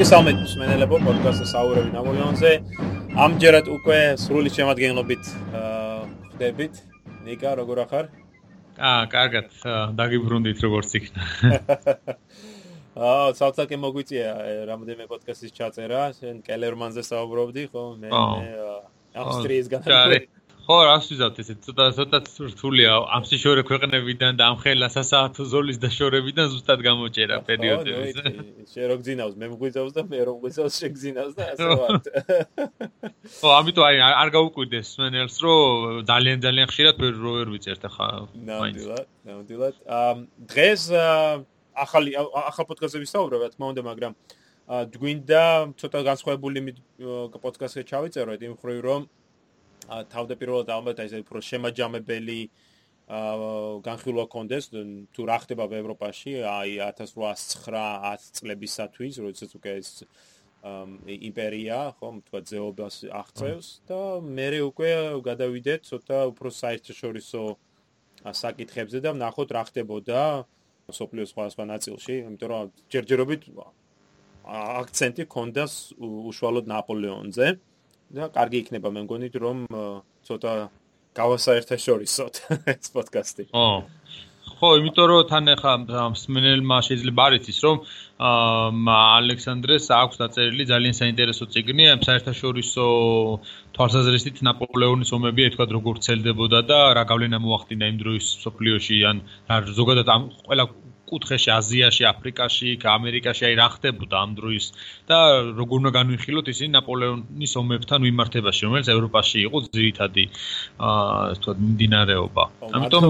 მოგესალმებით მსმენელებო პოდკასტ საუბრები ნაპოლეონზე. ამჯერად უკვე სრული შემადგენლობით ხდებით. ნიკა, როგორ ახარ? აა, კარგად, დაგიბრუნდით როგორც იქნა. აა, ცალცაკე მოგვიწია რამოდენიმე პოდკასტის ჩაწერა. შენ კელერმანზე საუბრობდი, ხო? მე მე ავსტრიის განაკვეთი. ხო, რას ვიზავთ ესე ცოტა ცოტა რთულია ამ სიშორე ქვეყნებიდან და ამ ხელა სასაათო ზოლის დაშორებიდან ზუსტად გამოჭერა პერიოდები. შე რო გძინავს, მე მგვიძავს და მე რო მგვიძავს შე გძინავს და ასე ვარ. ხო, ამიტომ აი არ გაუკვირდეს სვენელს რომ ძალიან ძალიან ხშირად ვერ რო ვერ ვიწერთ ახლა. ნამდვილად, ნამდვილად. დღეს ახალი ახალ პოდკასტზე ვისაუბრებ, რა თქმა უნდა, მაგრამ გვინდა ცოტა განსხვავებული პოდკასტზე ჩავიწეროთ იმ ხრივ რომ თავდაპირველად ალბათ ეს უფრო შემაჯამებელი განხილვა კონდეს თუ რა ხდება ევროპაში აი 1809-10 წლებისათვის როდესაც უკვე ეს იმპერია ხო თქვა ზეობას აღწევს და მე უკვე გადავიდეთ ცოტა უფრო საერთაშორისო საკითხებზე და ნახოთ რა ხდებოდა სოფლიოს სხვადასხვა ნაწილში იმიტომ რომ ჯერჯერობით აქცენტი კონდეს უშუალოდ ნაპოლეონზე და კარგი იქნება მე მგონი რომ ცოტა გავასაერთაშორისოთ ეს პოდკასტი. ხო. ხო, იმიტომ რომ თან ახლა მსმენელმა შეიძლება არ იცის რომ აა ალექსანდრეს აქვს დაწერილი ძალიან საინტერესო წიგნი ამ საერთაშორისო თვალსაზრისით ნაპოლეონის ომები ეთქვათ როგორ ცელდებოდა და რა გავლენა მოახდინა იმ დროის სოფლიოში ან ზოგადად ამ ყველა კუთხეში აზიაში, აფრიკაში, ამერიკაში აი რა ხდებოდა ამ დროის და როგორ უნდა განვიხილოთ ისინი ნაპოლეონის ომებთან მიმართებაში, რომელიც ევროპაში იყო ძირითადი აა თქვა მიმდინარეობა. ამიტომ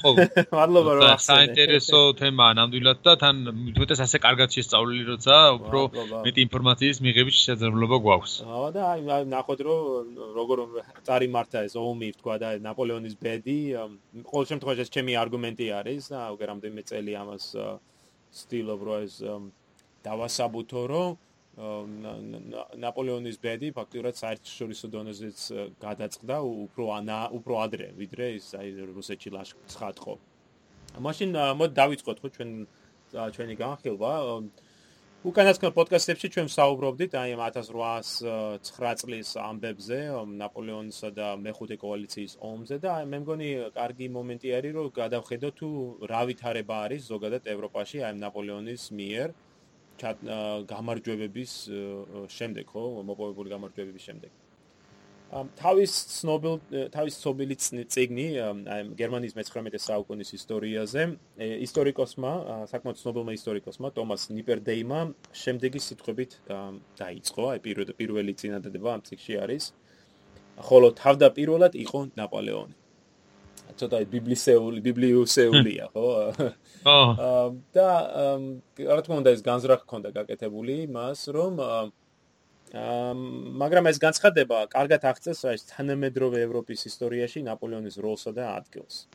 ხო მადლობა რომ საინტერესო თემაა ნამდვილად და თან მithmetes ასე კარგად შესწავლილი როცა უფრო მეტი ინფორმაციის მიღების შესაძლებლობა გვაქვს. აა და აი ნახოთ რომ როგორ წარიმართა ეს ომი თქვა და ნაპოლეონის ბედი ყოველ შემთხვევაში ეს ჩემი არგუმენტი არის და უკვე რამდენიმე წელი ხელი ამას სტილობ რო ეს დავასაბუთო რომ ნაპოლეონის ბედი ფაქტურად საერთაშორისო დონეზეც გადაწყდა უფრო ანა უფრო ადრე ვიდრე ის აი რუსეთში ლაშქრს ხათხო. მაშინ მოდ დავიწყოთ ხო ჩვენ ჩვენი განხილვა უკანასკნელ პოდკასტებში ჩვენ საუბრობდით აი 1809 წლის ამბებზე, ნაპოლეონისა და მეხუთე კოალიციის ომზე და აი მე მგონი კარგი მომენტი არის რომ გადავხედოთ თუ რა ვითარება არის ზოგადად ევროპაში აი ნაპოლეონის მიერ გამარჯვებების შემდეგ ხო, მოპოვებული გამარჯვებების შემდეგ. თავის ცნობილ თავის ცნობილი წიგნი აი გერმანიის მე-19 საუკუნის ისტორიაზე. ისტორიკოსმა საკმაოდ ცნობილმა ისტორიკოსმა ტომას ნიპერდეიმა შემდეგი სიტყვებით დაიწყო. აი პირველი წინადადება ამ წიგში არის. ხოლო თავდაპირველად იყო ნაპოლეონი. ცოტა ბიბლისეული ბიბლიუსეულია ხო? ხო და რა თქმა უნდა ეს განზრახ ქონდა გაკეთებული მას რომ მაგრამ ეს განცხადება კარგად აღწევს ეს თანამედროვე ევროპის ისტორიაში ნაპოლეონის როლსა და ადგილს.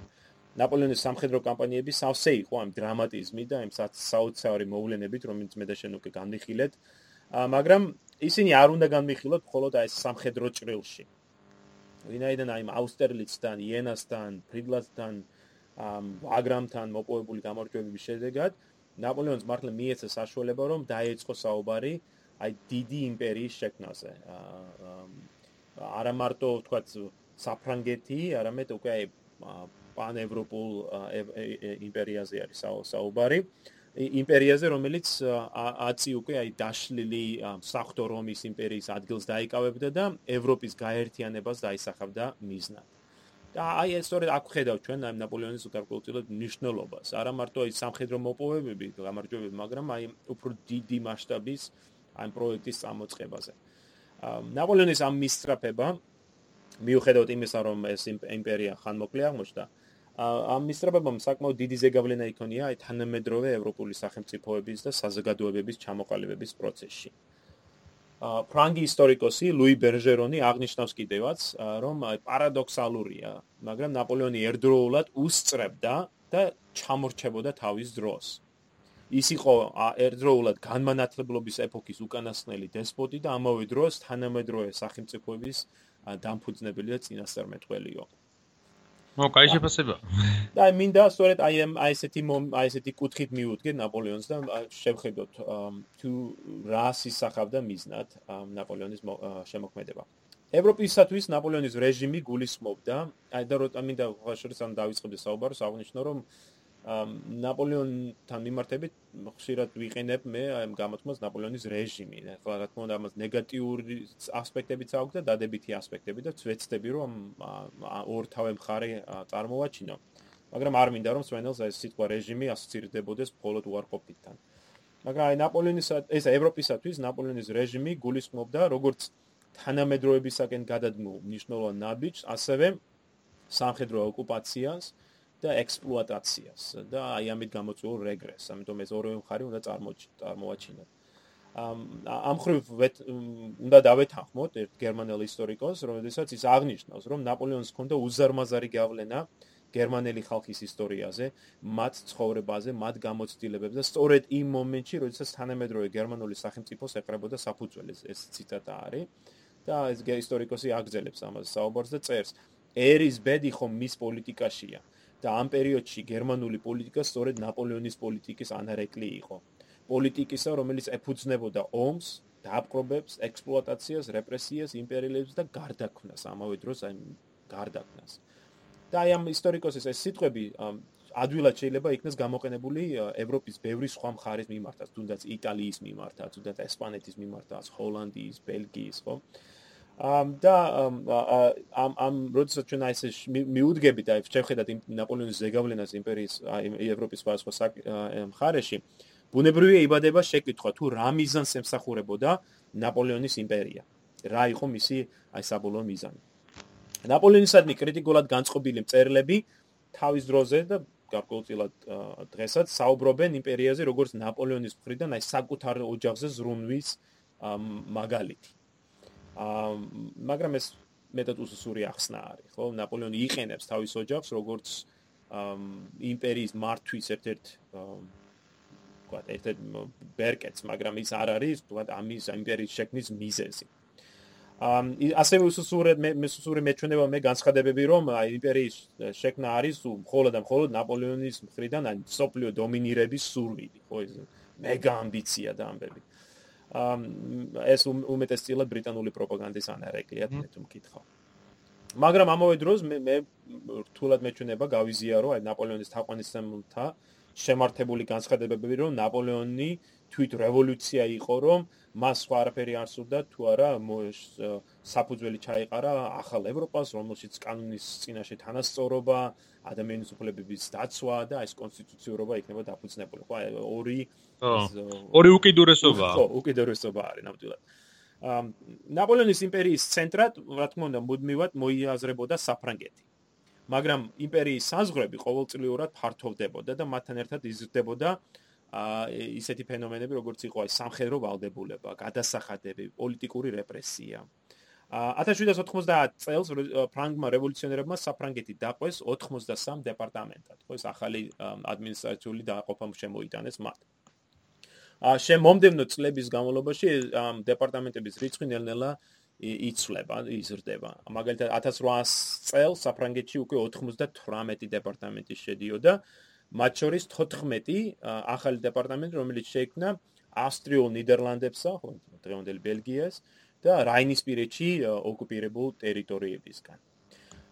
ნაპოლეონის სამხედრო კამპანიები სავსე იყო ამ დრამატიზმი და იმ საოცარი მოვლენებით, რომელიც მე და შენ უკვე განვიხილეთ. მაგრამ ისინი არ უნდა განვიხილოთ მხოლოდ აი სამხედრო ჭრილში. ვინაიდან აი აუსტერლიცთან, იენასთან, ფრიდლასთან, ამ აგრამთან მოპოვებული გამარჯვებების შედეგად ნაპოლეონს მართლა მიეცა საშუალება რომ დაეწყო საუბარი აი დიდი იმპერიის შექმნაზე. არა მარტო თქვა საფრანგეთი, არამედ უკვე აი პანევროპულ იმპერიაზე არის საუბარი. იმპერიაზე, რომელიც აცი უკვე აი დაშლილი საფრთხო რომის იმპერიის ადგილს დაიკავებდა და ევროპის გაერთიანებას დაისახავდა მიზნად. და აი ეს სწორედ აქ ხედავთ ჩვენ აი ნაპოლეონის უკარკვეულწილად ნიშნულობას. არა მარტო აი სამხედრო მოპოვებები, გამარჯვებები, მაგრამ აი უფრო დიდი მასშტაბის ამ პროექტის წამოწყებაზე. ნაპოლეონის ამ მისწრაფება მიუხედავად იმისა, რომ ეს იმპერია ხანმოკლე აღმოჩნდა, ამ მისწრაფებამ საკმაოდ დიდი ზეგავლენა იქონია აი თანამედროვე ევროპული სახელმწიფოების და საზოგადოებების ჩამოყალიბების პროცესში. ა ფრანგი ისტორიკოსი ლუი ბერჟერონი აღნიშნავს კიდევაც, რომ აი პარადოქსალურია, მაგრამ ნაპოლეონი ერთდროულად უსწრებდა და ჩამორჩებოდა თავის დროს. ის იყო ერთდროულად განმანათლებლობის ეპოქის უკანასკნელი დესპოტი და ამავე დროს თანამედროვე სახელმწიფოების დამფუძნებელი და წინასწარმეტყველიო. ნუ კაი შეფასება. და აი მინდა სწორედ აი ამ აი ესეთი აი ესეთი კუთხით მივუდგე ნაპოლეონს და შევხედოთ თუ რა სისახავდა მიზნად ნაპოლეონის შემოქმედება. ევროპისათვის ნაპოლეონის რეჟიმი გულისხმობდა, აი და როცა მინდა ხაშორს ან დავიწყებ საუბარს, აღნიშნო რომ ნაპოლეონთან მიმართებით ხშირად ვიყენებ მე ამ გამოთქმას ნაპოლეონის რეჟიმი. ახლა რა თქმა უნდა ამას ნეგატიური ასპექტებიც აქვს და დადებითი ასპექტები და ვეცდები რომ ორთავე მხარე წარმოვაჩინო. მაგრამ არ მინდა რომ სვენელს ეს სიტყვა რეჟიმი ასოცირდებოდეს მხოლოდ უარყოფითთან. მაგრამ აი ნაპოლეონის ეს ევროპისათვის ნაპოლეონის რეჟიმი გულისხმობდა როგორც თანამედროვეებისაკენ გადადგმულ მნიშვნელოვან ნაბიჯს, ასევე სამხედრო ოკუპაციას და ექსპლუატაციას და აი ამით გამოწვეულ რეგრესს. ამიტომ ეს ორივე მხარე უნდა წარმოვაჩინოთ. ამ ამ ხრივ უნდა დავეთანხმოთ ერთ გერმანელ ისტორიკოს, რომელსაც ის აღნიშნავს, რომ ნაპოლეონს ჰქონდა უზარმაზარი გავლენა გერმანელი ხალხის ისტორიაზე, მათ ცხოვრებაზე, მათ გამოცდილებებზე და სწორედ იმ მომენტში, როდესაც თანამედროვე გერმანული სახელმწიფოს ეყრებოდა საფუძველი, ეს ციტატა არის. და ეს ისტორიკოსი აგზელებს ამას საუბარს და წერს: ერის ბედი ხომ მის პოლიტიკაშია. და ამ პერიოდში გერმანული პოლიტიკა სწორედ ნაპოლეონის პოლიტიკის ანარეკლი იყო. პოლიტიკისა, რომელიც ეფუძნებოდა ომს, დააპყრობებს, ექსპლუატაციას, რეპრესიას, იმპერიალიზმს და გარდაქმნას, ამავე დროს აი გარდაქმნას. და აი ამ ისტორიკოსის ეს სიტყვები ადვილად შეიძლება იქნას გამოყენებული ევროპის ბევრი სხვა მხარის მიმართაც, თუნდაც იტალიის მიმართაც, თუნდაც ესპანეთის მიმართაც, ჰოლანდიის, ბელგიის, ხო? ამ და ამ ამ როდესაც ჩვენ აი ეს მიუდგებით აი შეხედათ ნაპოლეონის ზეგავლენას იმპერიის აი ევროპის სხვა მხარეში ბუნებრივია იბადება შეკითხვა თუ რა მიზანს ემსახურებოდა ნაპოლეონის იმპერია? რა იყო მისი აი საბოლოო მიზანი? ნაპოლეონისადმი კრიტიკულად განწყობილი მწერლები თავის დროზე და გარკვეულწილად დღესაც საუბრობენ იმპერიაზე როგორც ნაპოლეონის მხრიდან აი საკუთარ ოჯახზე ზრუნვის მაგალითი მაგრამ ეს მეტად უსუსური ახსნა არის, ხო? ნაპოლეონი იყენებს თავის ოჯახს როგორც იმპერიის მართვის ერთ-ერთ ვთქვათ, ერთ-ერთ ბერკეტს, მაგრამ ის არ არის, ვთქვათ, ამის იმპერიის შექმნის მიზეზი. აა ასევე უსუსურე მე უსუსური მეჩვენება მე განცხადებები, რომ იმპერიის შექმნა არის მხოლოდ და მხოლოდ ნაპოლეონის მხრიდან, აი სოფლიო დომინირების სურვილი, ხო? ეს მეგა ამბიცია და ამბები. აა ეს უმეტესწილად ბრიტანული პროპაგანდის ანარეკლია თუ მკითხავ. მაგრამ ამავე დროს მე მე რთულად მეჩვენება გავიზიარო აი ნაპოლეონის თაყვანისმცემელთა შემართებული განცხადებები რომ ნაპოლეონი თვით რევოლუცია იყო რომ მას სხვა არაფერი არ სურდა თუ არა საფუძველი ჩაიყარა ახალ ევროპას რომელშიც კანონის წინაშე თანასწორობა ადამიანის უფლებების დაცვა და ეს კონსტიტუციურობა იქნება დაფუძნებული. ხო ორი ორი უკიდურესობა. ხო უკიდურესობა არის ნამდვილად. ამ ნაპოლეონის იმპერიის ცენტრად რა თქმა უნდა მუდმივად მოიაზრებოდა საფრანგეთი. მაგრამ იმპერიის საზღვრები ყოველწლიურად ფართოვდებოდა და მათთან ერთად იზრდებოდა ისეთი ფენომენები როგორც იყო აი სამხედრო ვალდებულება, გადასახადები, პოლიტიკური რეპრესია. 1790 წელს ფრანგმა რევოლუციონერებმა საფრანგეთი დაყვეს 83 დეპარტამენტად. ხო ეს ახალი ადმინისტრაციული დაყოფა შემოიტანეს მათ. ა შემომდენო წლების განმავლობაში ამ დეპარტამენტების რიცხვი ნელ-ნელა იცვლება, იზრდება. მაგალითად 1800 წელს საფრანგეთში უკვე 98 დეპარტამენტი შედიოდა. მათ შორის 14 ახალი დეპარტამენტი, რომელიც შეიქმნა ავსტრიულ ნიდერლანდებსა, ხო, დღევანდელი ბელგიას და რაინისპირეთში ოკუპირებულ ტერიტორიებისგან.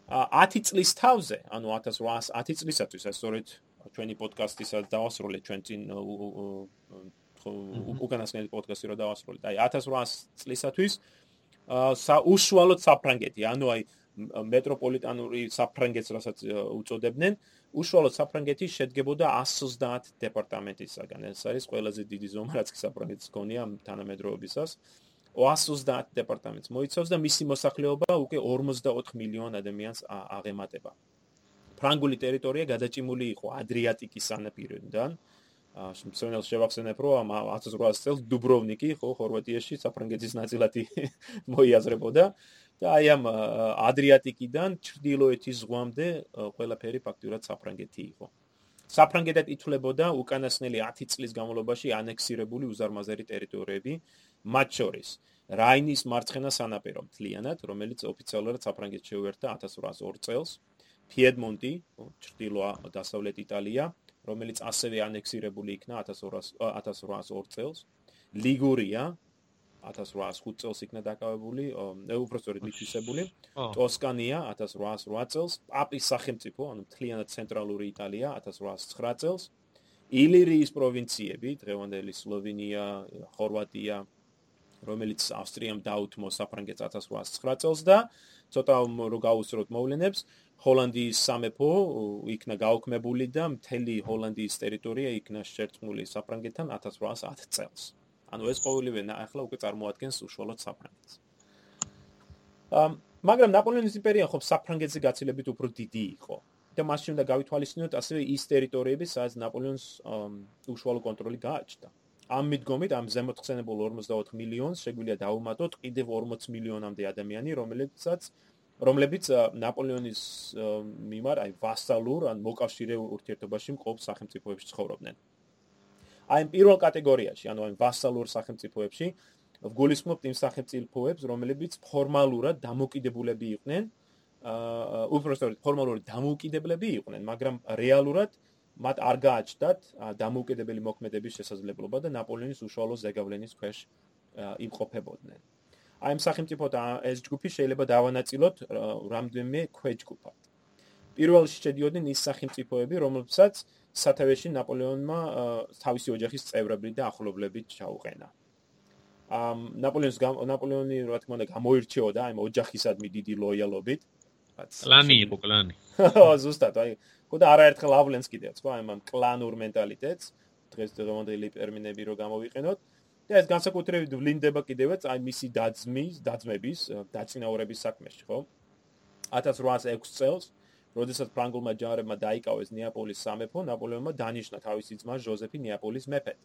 10 წლის თავზე, ანუ 1810 წლისათვის, ეს სწორედ ჩვენი პოდკასტისაც დავასრულეთ ჩვენ წინ უკანასკნელი პოდკასტი რო დავასრულეთ. აი 1800 წლისათვის აა უშუალოდ საფრანგეთი, ანუ აი მეტროპოლიტანური საფრანგეთს რასაც უწოდებდნენ, უშუალოდ საფრანგეთი შედგებოდა 130 დეპარტამენტისაგან. ეს არის ყველაზე დიდი ზომა, რაც საფრანგეთს გონია თანამედროვეობისას. 130 დეპარტამენტს მოიცავს და მისი მოსახლეობა უკვე 44 მილიონ ადამიანს აღემატება. ფრანგული ტერიტორია გადაჭიმული იყო ადრიატიკის სანაპიროდან. აა შემცენელ შევახსენებ, რომ 1800 წელს დუბროვნიკი, ხო, ხორვატიაში საფრანგეთის ნაწილად მოიაზრებოდა. და აი ამ ადრიატიკიდან ჩრდილოეთის ზღვამდე ყველაფერი ფაქტურად საფრანგეთი იყო. საფრანგეთად ითვლებოდა უკანასკნელი 10 წლის განმავლობაში ანექსირებული უზარმაზარი ტერიტორიები, მათ შორის რაინის მარცხენა სანაპირო მთლიანად, რომელიც ოფიციალურად საფრანგეთს შეუერთდა 1802 წელს პიედმონტი, ჩრდილო დასავლეთ იტალია, რომელიც ასევე ანექსირებული იქნა 1200 1802 წელს. ლიგურია 1805 წელს იქნა დაკავებული, უბრალოდ მითვისებული. ტოსკანია 1808 წელს, პაპის სახელმწიფო, ანუ მთლიანად ცენტრალური იტალია 1809 წელს. ილირიის პროვინციები, დღევანდელი სლოვენია, ხორვატია, რომელიც ავსტრიამ დაუთმო საფრანგეთს 1809 წელს და ცოტა რო გაუსწროთ მოვლენებს, ჰოლანდიის სამეფო იქნა გაუქმებული და მთელი ჰოლანდიის ტერიტორია იქნა შერწყმული საფრანგეთთან 1810 წელს. ანუ ეს ყოველივე ახლა უკვე წარმოადგენს უშუალოდ საფრანგეთს. ამ მაგრამ ნაპოლეონის იმპერია ხო საფრანგეთზე გაცილებით უფრო დიდი იყო. და მასში უნდა გავითვალისწინოთ ასევე ის ტერიტორიები, სადაც ნაპოლეონს უშუალო კონტროლი გააჩნდა. ამ მიდგომით ამ ზემოთხსენებულ 54 მილიონს შეგვიძლია დაუმატოთ კიდევ 40 მილიონამდე ადამიანი, რომლებსაც რომლებიც ნაპოლეონის მიმართ აი ვასალურ ან მოკავშირეულ ურთიერთობაში მყოფ სახელმწიფოებში ცხოვრობდნენ. აი პირველ კატეგორიაში, ანუ აი ვასალურ სახელმწიფოებში ვგულისხმობთ იმ სახელმწიფოებს, რომლებიც ფორმალურად დამოკიდებულები იყვნენ აა უბრალოდ ფორმალურად დამოუკიდებლები იყვნენ, მაგრამ რეალურად მათ არ გააჩნდათ დამოუკიდებელი მოქმედების შესაძლებლობა და ნაპოლეონის უშუალო ზეგავლენის ქვეშ იმყოფებოდნენ. აი ამ სახელმწიფოთა ეს ჯგუფი შეიძლება დავანაწილოთ რამდენიმე ქვეჯგუფად. პირველში შედიოდნენ ის სახელმწიფოები, რომლებსაც სათავეში ნაპოლეონმა თავისი ოჯახის წევრები და ახლობლები ჩაუყენა. ამ ნაპოლეონის ნაპოლეონი რა თქმა უნდა გამოირჩეოდა აი ოჯახისადმი დიდი ლოიალობით. კლანი იყო კლანი. ზუსტად, აი, ხო და არაერთხელ ავლენს კიდევ, ხო, აი მან კლანურ მენტალიტეტს დღეს დღევანდელი ტერმინები რო გამოვიყენოთ. და ეს განსაკუთრებით ვლინდება კიდევაც აი მისი დაძმის, დაძმების, დაწინაურების საქმეში, ხო? 1806 წელს, როდესაც ფრანგულმა ჯარებმა დაიკავეს ნეაპოლის სამეფო, ნაპოლეონმა დანიშნა თავისი ძმა ჟოზეფი ნეაპოლის მეფედ.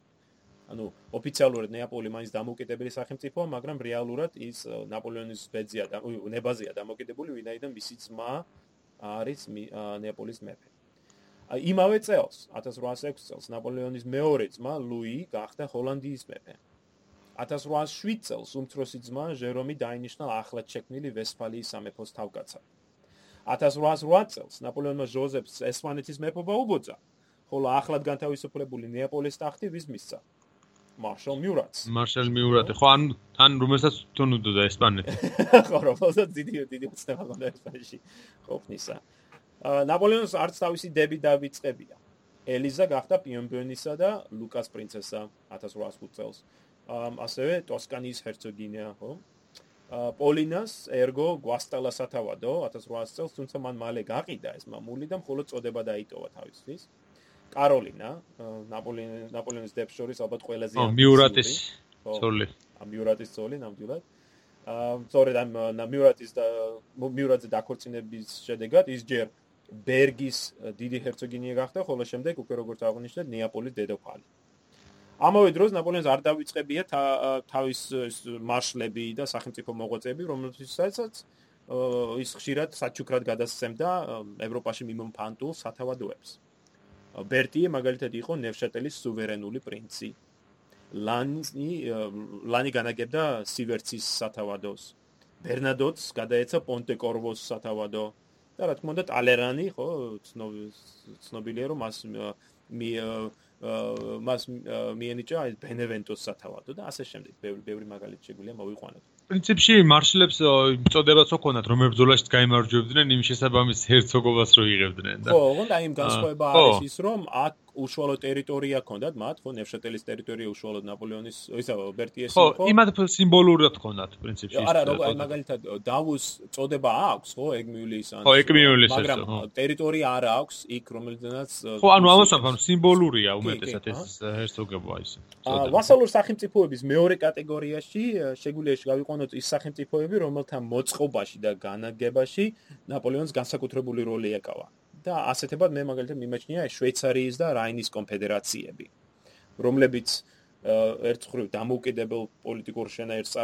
ანუ ოფიციალურად ნეაპოლი მაინც დამოუკიდებელი სახელმწიფოა, მაგრამ რეალურად ის ნაპოლეონის ბეძია და ნებაზია დამოუკიდებელი, ვინაიდან მისი ძმა არის ნეაპოლის მეფე. იმავე წელს, 1806 წელს ნაპოლეონის მეორე ძმა ლუი გახდა ჰოლანდიის მეფე. 1807 წელს უმცროსი ძმა ჟერომი დაინიშნა ახლად შექმნილი ვესფალიის სამეფოს თავკაცად. 1808 წელს ნაპოლეონმა ჟოზეფს ესპანეთის მეფობა უბოძა, ხოლო ახლად განთავისუფლებული ნეაპოლის ტახტი ვის მისცა? მარშალ მიურატს. მარშალ მიურატი, ხო, ან თან რომელსაც თვითონ უდოდა ესპანეთი. ხო, რომელსაც დიდი დიდი ცნება ჰქონდა ესპანეთში ყოფნისა. ნაპოლეონს არც თავისი დები დავიწყებია. ელიზა გახდა პიემბენისა და ლუკას პრინცესა 1805 წელს. ასევე ტოსკანიის ჰერცოგინია, ხო? პოლინას ერგო გვასტალა სათავადო 1800 წელს, თუმცა მან მალე გაყიდა ეს მამული და მხოლოდ წოდება დაიტოვა თავისთვის. კაროლინა, ნაპოლეონის ნაპოლეონის დებს შორის ალბათ ყველაზე ამ მიურატის ცოლი. ამ მიურატის ცოლი ნამდვილად. აა სწორედ ამ მიურატის და მიურატზე დაქორწინების შედეგად ის ჯერ ბერგის დიდი ჰერცოგინია გახდა, ხოლო შემდეგ უკვე როგორც აღნიშნეთ, ნეაპოლის დედოფალი. აა ამავე დროს ნაპოლეონს არ დავიწყებია თავის მარშლები და სახელმწიფო მოღვაწეები, რომელთაც ის ხშირად საჩუქრად გადასცემდა ევროპაში მიმოფანტულ სათავადოებს. ბერტიე მაგალითად იყო ნევშატელის სუვერენული პრინცი. ლანი ლანი განაგებდა სივერცის სათავადოს. ბერნადოტს გადაეცა პონტეკორვოს სათავადო. და რა თქმა უნდა ტალერანი ხო ცნობილია რომ მას მი მას მიენიჭა ეს ბენევენტოს სათავადო და ასე შემდეგ. ბევრი ბევრი მაგალითი შეგვიძლია მოვიყვანოთ. პრინციპში მარშლებს წოდებაც ოქონათ, რომ ბრძოლაში გაიმარჯვებდნენ, იმ შესაბამის ჰერცოგობას რო იღებდნენ და. ხო, ოღონდ აი იმ განსხვავება არის ის, რომ 10 უშუალო ტერიტორია ჰქონდათ მათ, ხო, ნევშატელის ტერიტორია უშუალოდ ნაპოლეონის, ისა ბერტიეს იყო. ხო, იმათ სიმბოლურად ჰქონდათ პრინციპში. არა, როგორ მაგალითად დავუს წოდება აქვს, ხო, ეგმიulis ან. ხო, ეგმიulis ეს. მაგრამ ტერიტორია არ აქვს იქ, რომელიდანაც ხო, ანუ ამასთან სიმბოლურია უმეტესად ეს ჰერცოგობა ისე. ვასალურ სახელმწიფოების მეორე კატეგორიაში შეგვიძლია გავიყვანოთ ის სახელმწიფოები, რომელთა მოწყობაში და განაგებაში ნაპოლეონს განსაკუთრებული როლი ეკავა. და ასეთებად მე მაგალითად მიმაჩნია შვეიცარიის და რაინის კონფედერაციები რომლებიც ერთხელ დამოუკიდებელ პოლიტიკურ შენაერს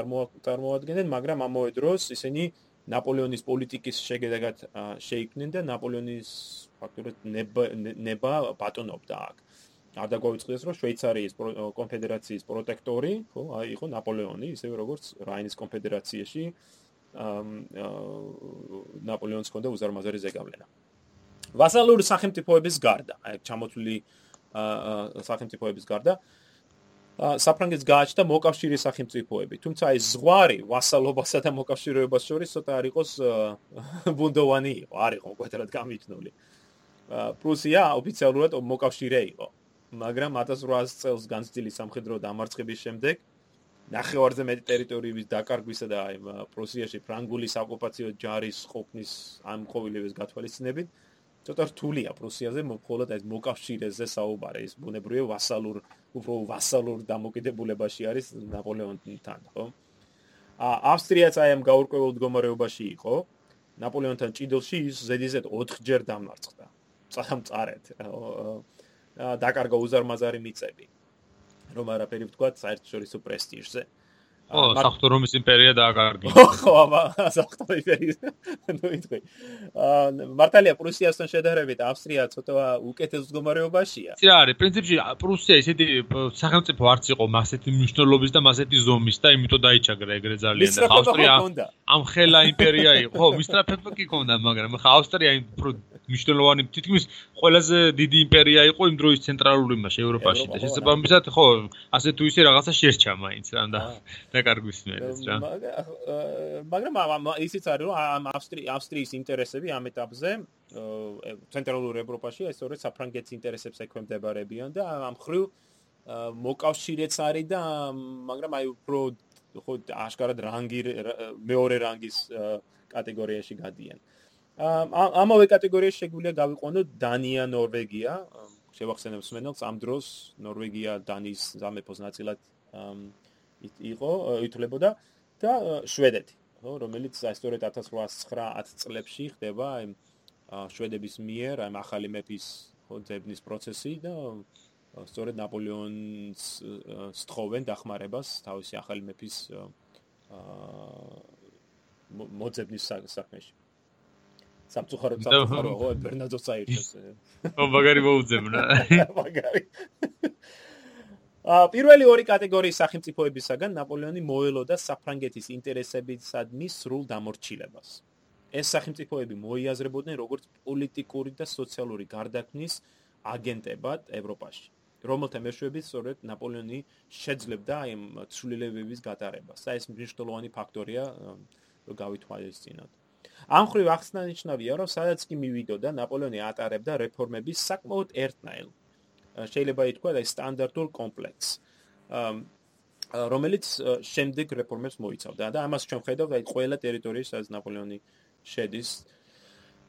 წარმოადგენენ მაგრამ ამავე დროს ისინი ნაპოლეონის პოლიტიკის შეგედაგად შეიქმნენ და ნაპოლეონის ფაქტობრივად ნება ნება ბატონობდა აქ. არ დაგვიწყდეს რომ შვეიცარიის კონფედერაციის პროტექტორი ხო აი იყო ნაპოლეონი ისევე როგორც რაინის კონფედერაციაში ნაპოლეონს ჰქონდა უზარმაზარი ზეგავლენა ვასალური სახელმწიფოების გარდა, აი ჩამოთვლილი სახელმწიფოების გარდა საფრანგეთს გააჩნდა მოკავშირე სახელმწიფოები, თუმცა ეს ზღვარი ვასალობასა და მოკავშირეობას შორის ცოტა არ იყოს ბუნდოვანი იყო, არ იყო კვეთრად გამიჩნული. პრუსია ოფიციალურად მოკავშირე იყო, მაგრამ 1800 წელს განცდილი სამხედრო დამარცხების შემდეგ ნახევარზე მეტი ტერიტორიების დაკარგვისა და აი პრუსიაში ფრანგული საოკუპაციო ჯარის ყოფნის ამ ყოველივეს გათვალისწინებით ცოტა რთულია პრუსიაზე მხოლოდ ეს მოკავშირეზე საუბარი ის ბუნებრივია ვასალურ უფრო ვასალურ დამოკიდებულებაში არის ნაპოლეონთან ხო? ა ავსტრიაც აი ამ გაურკვეველ მდგომარეობაში იყო. ნაპოლეონთან ჭიდელში ის ზედიზედ 4 ჯერ დამარცხდა. წამწარეთ დაკარგა უზარმაზარი მიწები რომ არაფერი ვთქვა საერთაშორისო პრესტიჟზე ო, საფრთხო რომის იმპერია დააკარგი. ხო, აბა, საფრთხო იმპერია. ნუ იტყვი. აა მართალია პრუსიასთან შედარებით ავსტრია ცოტა უკეთეს მდგომარეობაშია. იცი რა არის, პრინციპში პრუსია ისეთი სახელმწიფო არც იყო მასეთი მნიშვნელობის და მასეთი ზომის და იმიტომ დაიჭაგრა ეგრე ძალიან და ავსტრია ამ ხელა იმპერია იყო. ხო, მისტრაფება კი ქონდა, მაგრამ ხა ავსტრია უფრო მნიშვნელოვანი თითქმის ყველაზე დიდი იმპერია იყო იმ დროის ცენტრალური მასში ევროპაში და შესაბამისად ხო ასე თუ ისე რაღაცა შერჩა მაინც რა და დაკარგვის მერეც რა მაგრამ ისიც არის რომ ამ ავსტრიის ინტერესები ამ ეტაპზე ცენტრალურ ევროპაში ეს სწორედ საფრანგეთის ინტერესებს ექვემდებარებიან და ამ ხრივ მოკავშირეც არის და მაგრამ აი უფრო ხო აშკარად რანგი მეორე რანგის კატეგორიაში გადიან. ამავე კატეგორიაში შეგვიძლია გავიყვანოთ დანია, ნორვეგია. შევახსენებ მსმენელს, ამ დროს ნორვეგია დანიის სამეფოს ნაწილად იყო, ითვლებოდა და შვედეთი, ხო, რომელიც სწორედ 1809-10 წლებში ხდება აი შვედების მიერ, აი ახალი მეფის ხო ძებნის პროცესი და სწორედ ნაპოლეონს სთხოვენ დახმარებას თავისი ახალი მეფის აა მოძებნის საქმეში. სამწუხაროდ სამწუხარო ხო ბერნადო საერთოს ო მაგარი მოუძებნა მაგარი პირველი ორი კატეგორიის სახელმწიფოებისაგან ნაპოლეონი მოელოდა საფრანგეთის ინტერესებისადმი სრულ დამორჩილებას ეს სახელმწიფოები მოიაზრებოდნენ როგორც პოლიტიკური და სოციალური გარდაქმნის აგენტებად ევროპაში რომელთა მეშვეობით სწორედ ნაპოლეონი შეძლებდა აი ცვლილებების გატარებას და ეს მნიშვნელოვანი ფაქტორია გავითვალისწინოთ ამ ხრივ ახსნანიშნავია, რომ სადაც კი მივიდოდა, ნაპოლეონი ატარებდა რეფორმების საკმაოდ ერთნაირ. შეიძლება ითქვა, და სტანდარტულ კომპლექს. რომელიც შემდეგ რეფორმებს მოიცავდა და ამას ჩვენ ხედავთ, აი ყველა ტერიტორიის, სადაც ნაპოლეონი შედის.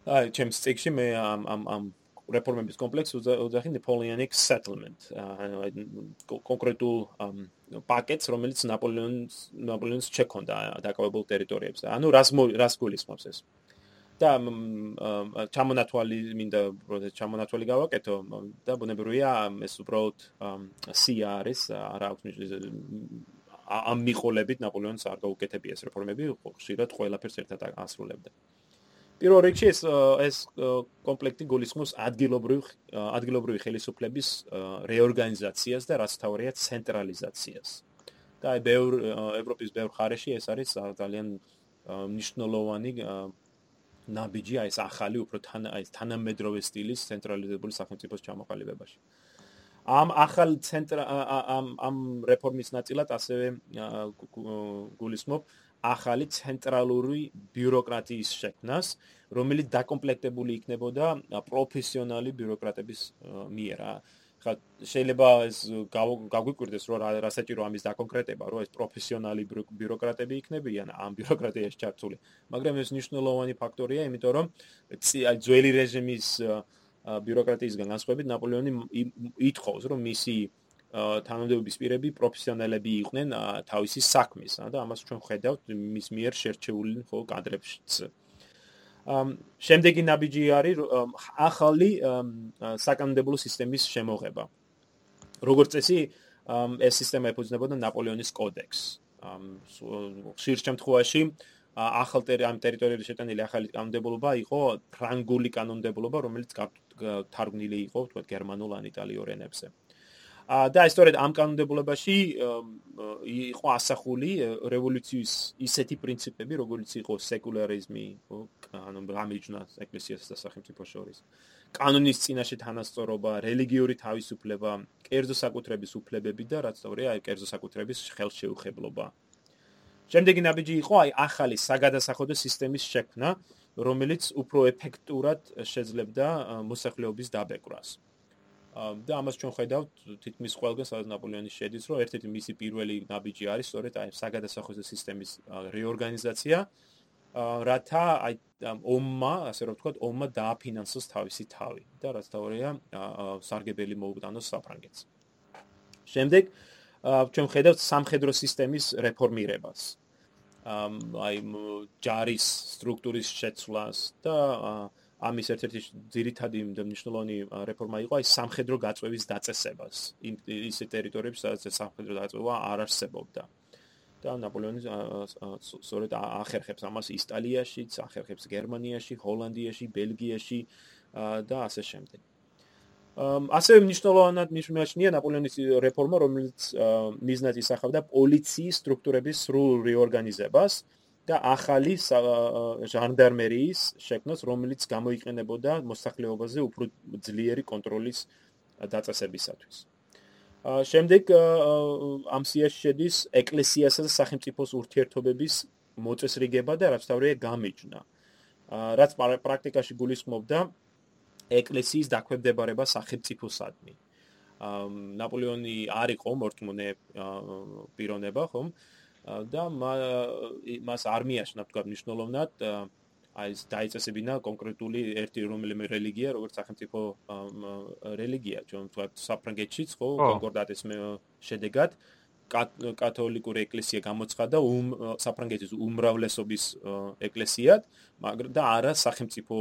აი, ჩემს წიგში მე ამ ამ ამ რეფორმების კომპლექს უძახი Napoleonic settlement. ანუ კონკრეტულ პაკეტს, რომელიც ნაპოლეონს ნაპოლეონს შექონდა დაკავებულ ტერიტორიებზე. ანუ რას რას გულისხმობს ეს? და ჩამონათვალი მინდა პროცეს ჩამონათვალი გავაკეთო და ბუნებრივია ეს უბრალოდ სია არის არა აქვს ამ მიყოლებით ნაპოლეონს არ გაუკეთებია ეს რეფორმები ხშირად ყველაფერს ერთად ასრულებდა. პირველ რიგში ეს ეს კომპლექტი გულისხმობს ადგილობრივ ადგილობრივი ხელისუფლების რეორგანიზაციას და რაც თავია ცენტრალიზაციას. და ბევრ ევროპის ბევრ ხარეში ეს არის ძალიან მნიშვნელოვანი ნაბიჯი აი ეს ახალი უფრო თან აი ეს თანამედროვე სტილის ცენტრალიზებული სახელმწიფოს ჩამოყალიბებაში. ამ ახალ ცენტრ ამ ამ რეფორმის ნაწილად ასევე გულისხმობ ახალი ცენტრალური ბიუროკრატიის შექმნას, რომელიც დაკომპლექტებული იქნებოდა პროფესიონალი ბიუროკრატების მიერ. ხა შეიძლება ეს გაგვიკვირდეს რომ რა საჭირო ამის დაკონკრეტება, რომ ეს პროფესიონალი ბიუროკრატები იქნებიან ამ ბიუროკრატიაში ჩართული. მაგრამ ეს მნიშვნელოვანი ფაქტორია, იმიტომ რომ აი ძველი რეჟიმის ბიუროკრატიისგან განსხვავებით ნაპოლეონი ითხოვს, რომ მისი თანამდებობის პირები პროფესიონალები იყვნენ თავისი საქმის და ამას ჩვენ ხედავთ მის მიერ შერჩეული ხო კადრებშიც. შემდეგი ნაბიჯი არის ახალი საკანონმდებლო სისტემის შემოღება. როგორც წესი, ეს სისტემა ეფუძნებოდა ნაპოლეონის კოდექსს. ხშირ შემთხვევაში ახალ ამ ტერიტორიებზე შეტანილი ახალი კანონმდებლობა იყო ფრანგული კანონმდებლობა, რომელიც თარგმნილი იყო, თქვა გერმანულ ან იტალიურ ენებზე. და ისტორიად ამ კანონმდებლობაში იყო ასახული რევოლუციის ისეთი პრინციპები, როგორც იყო სეკულარიზმი, ანუ გამიჯნა ეკლესიასა და სახელმწიფოს შორის. კანონის წინაშე თანასწორობა, რელიგიური თავისუფლება, კერძო საკუთრების უფლებები და რაც თორეა, კერძო საკუთრების ხელშეუხებლობა. შემდეგი ნაბიჯი იყო აი ახალი საგადასახადო სისტემის შექმნა, რომელიც უფრო ეფექტურად შეძლებდა მოსახლეობის დაბეჭდას. და ამას ჩვენ ხედავთ თითქმის ყველგან სადაც ნაპოლეონი შედის, რომ ერთ-ერთი მისი პირველი ნაბიჯი არის სწორედ აი საგადასახადო სისტემის რეორგანიზაცია, რათა აი ომმა, ასე რომ ვთქვათ, ომმა დააფინანსოს თავისი თავი და რაც თავია სარგებელი მოუტანოს საფრანგეთს. შემდეგ ჩვენ ხედავთ სამხედრო სისტემის რეფორმირებას. აი ჯარის სტრუქტურის შეცვლას და ამის ერთ-ერთი ძირითადი მნიშვნელოვანი რეფორმა იყო აი სამხედრო გაწვევის დაწესებას იმ ის ტერიტორიებში სადაც სამხედრო დაწვევა არ არსებობდა და ნაპოლეონი სწორედ ახერხებს ამას იტალიაშიც, ახერხებს გერმანიაში, ჰოლანდიაში, ბელგიაში და ასე შემდეგ. ასე მნიშვნელოვნად მნიშვნელოვანია ნაპოლეონის რეფორმა, რომელიც მიზნად ისახავდა პოლიციის სტრუქტურების სრულ რეორგანიზებას. და ახალი ჟანდარმერიის შექმნას, რომელიც გამოიყენებოდა მოსახლეობაზე უფრო ძლიერი კონტროლის დაწესებისათვის. შემდეგ ამ სიაში შედის ეკლესიასა და სახელმწიფოს ურთიერთობების მოწესრიგება და რაც თავია გამიჯნა. რაც პრაქტიკაში გულისხმობდა ეკლესიის დაქვემდებარება სახელმწიფოსადმი. ნაპოლეონი არ იყო მორთმუნე პიროვნება, ხომ? და მას არმიაში ნათქვამად მნიშვნელოვნად აი ეს დაიწესებინა კონკრეტული ერთი რომელიმე რელიგია, როგორც სახელმწიფო რელიგია, ჩვენ ვთქვათ საფრანგეთშიც ხო კონკორდატის შედეგად კათოლიკური ეკლესია გამოცხადა საფრანგეთის უმრავლესობის ეკლესიად, მაგრამ და არა სახელმწიფო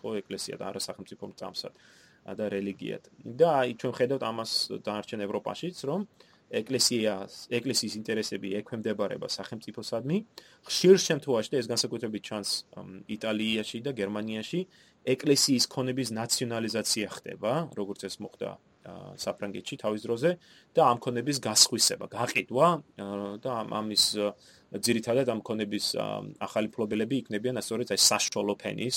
ხო ეკლესია და არა სახელმწიფო მწამსად და რელიგიად. და აი ჩვენ ხედავთ ამას დაარჩენ ევროპაშიც, რომ ეკლესიას, ეკლესიის ინტერესები ექვემდებარება სახელმწიფოსადმი. ხშირ შემთხვევაში და ეს განსაკუთრებით ჩანს იტალიაში და გერმანიაში, ეკლესიის ქონების ნაციონალიზაცია ხდება, როგორც ეს მოხდა საფრანგეთში თავის დროზე და ამ ქონების გასხვისება, გაყიდვა და ამის ძირითადად ამ ქონების ახალი ფლობელები იქნებიან ასწორედ აი საშუალო ფენის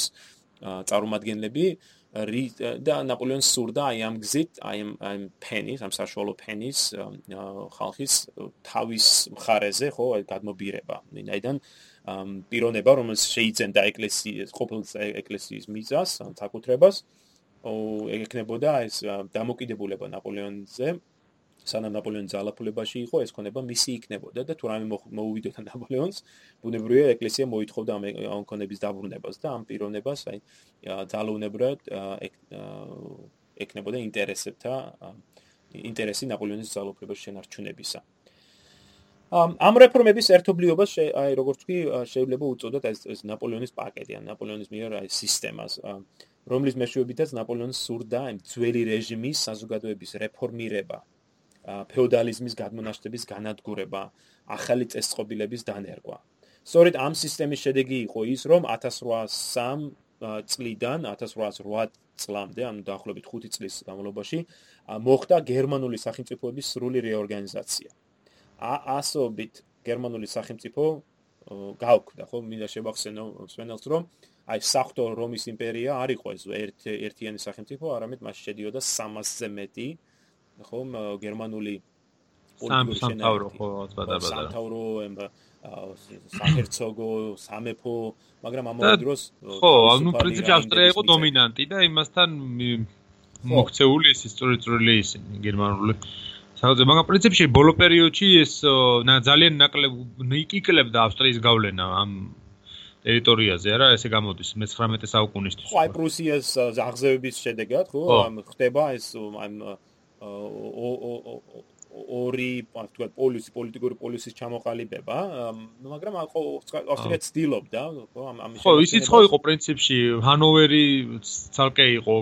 წარმომადგენლები, და ნაპოლეონს სურდა აი ამ გზით, აი ამ ფენის, ამ საშუალო ფენის ხალხის თავის მხარეზე, ხო, აი გადმობირება. მინაიდან პიროვნება, რომელიც შეიძენდა ეკლესიის, ყოფილ ეკლესიის მიწას, საკუთრებას, ეკნებოდა ეს დამოკიდებულება ნაპოლეონზე სანამ ნაპოლეონი ძალაფულებაში იყო, ეს ქონება მისი იქნებოდა და თუ რამე მოუვიდოდა ნაპოლეონს, ბუნებრივია ეკლესია მოითხოვდა ამ ქონების დაბრუნებას და ამ პიროვნებას აი ძალაუნებრად ეკნებოდა ინტერესებთა ინტერესი ნაპოლეონის ძალაფულებას შენარჩუნებისა. ამ რეფორმების ერთობლიობას აი როგორც ვთქვი, შეიძლება უწოდოთ ეს ნაპოლეონის პაკეტი, ან ნაპოლეონის მიერ აი სისტემას, რომლის მეშვეობითაც ნაპოლეონს სურდა იმ ძველი რეჟიმის საზოგადოების რეფორმირება, ფეოდალიზმის გადმონაშთების განადგურება, ახალი წესწყობილების დანერგვა. სწორედ ამ სისტემის შედეგი იყო ის, რომ 1803 წლიდან 1808 წლამდე, ანუ დაახლოებით 5 წლის განმავლობაში, მოხდა გერმანული სახელმწიფოების სრული რეორგანიზაცია. ასობით გერმანული სახელმწიფო გავქმდა, ხო, მინდა შევახსენო მსმენელს, რომ აი სახთო რომის იმპერია არ იყო ეს ერთი ერთიანი სახელმწიფო, არამედ მას შედიოდა 300-ზე მეტი აა ხომ გერმანული სამთავრო ხო ბადაბადა სამთავრო საერთოგო სამეფო მაგრამ ამავე დროს ხო ანუ პრინციპი ავსტრია იყო დომინანტი და იმასთან მოქცეული ის ისტორიული ისინი გერმანული საერთოდ მაგრამ პრინციპში ბოლო პერიოდში ეს ძალიან ნაკლებ იკიკლებდა ავსტრიის გავლენა ამ ტერიტორიაზე არა ესე გამოდის მე-19 საუკუნისთვის ხო აი პრუსიას აღზევების შედეგად ხო ხდება ეს ამ ორი თქვა პოლისი პოლიტიკური პოლისის ჩამოყალიბება მაგრამ ავსტრია ცდილობდა ხო ამის ხო ისიც ხო იყო პრინციპში ჰანოვერი ცალკე იყო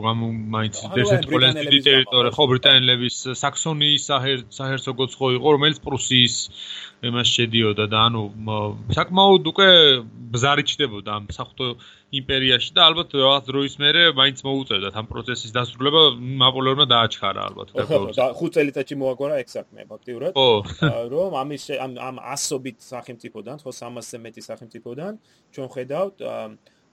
მაინც ერთ-ერთი ყველაზე დიდი ტერიტორია ხო ბრიტანელების საქსონიის საჰერცოგოც ხო იყო რომელიც პრუსიის იმას შედიოდა და ანუ საკმაოდ უკვე ბზარი ჩდებოდა ამ საფრთხო იმპერიაში და ალბათ რაღაც დროის მერე მაინც მოუწევდა ამ პროცესის დასრულება ნაპოლეონმა დააჩქარა ალბათ და 5 წელიწადში მოაგვარა ეგ საქმე ფაქტიურად. რომ ამის ამ ამ ასობით სახელმწიფოდან ხო 300-ზე მეტი სახელმწიფოდან ჩვენ ხედავთ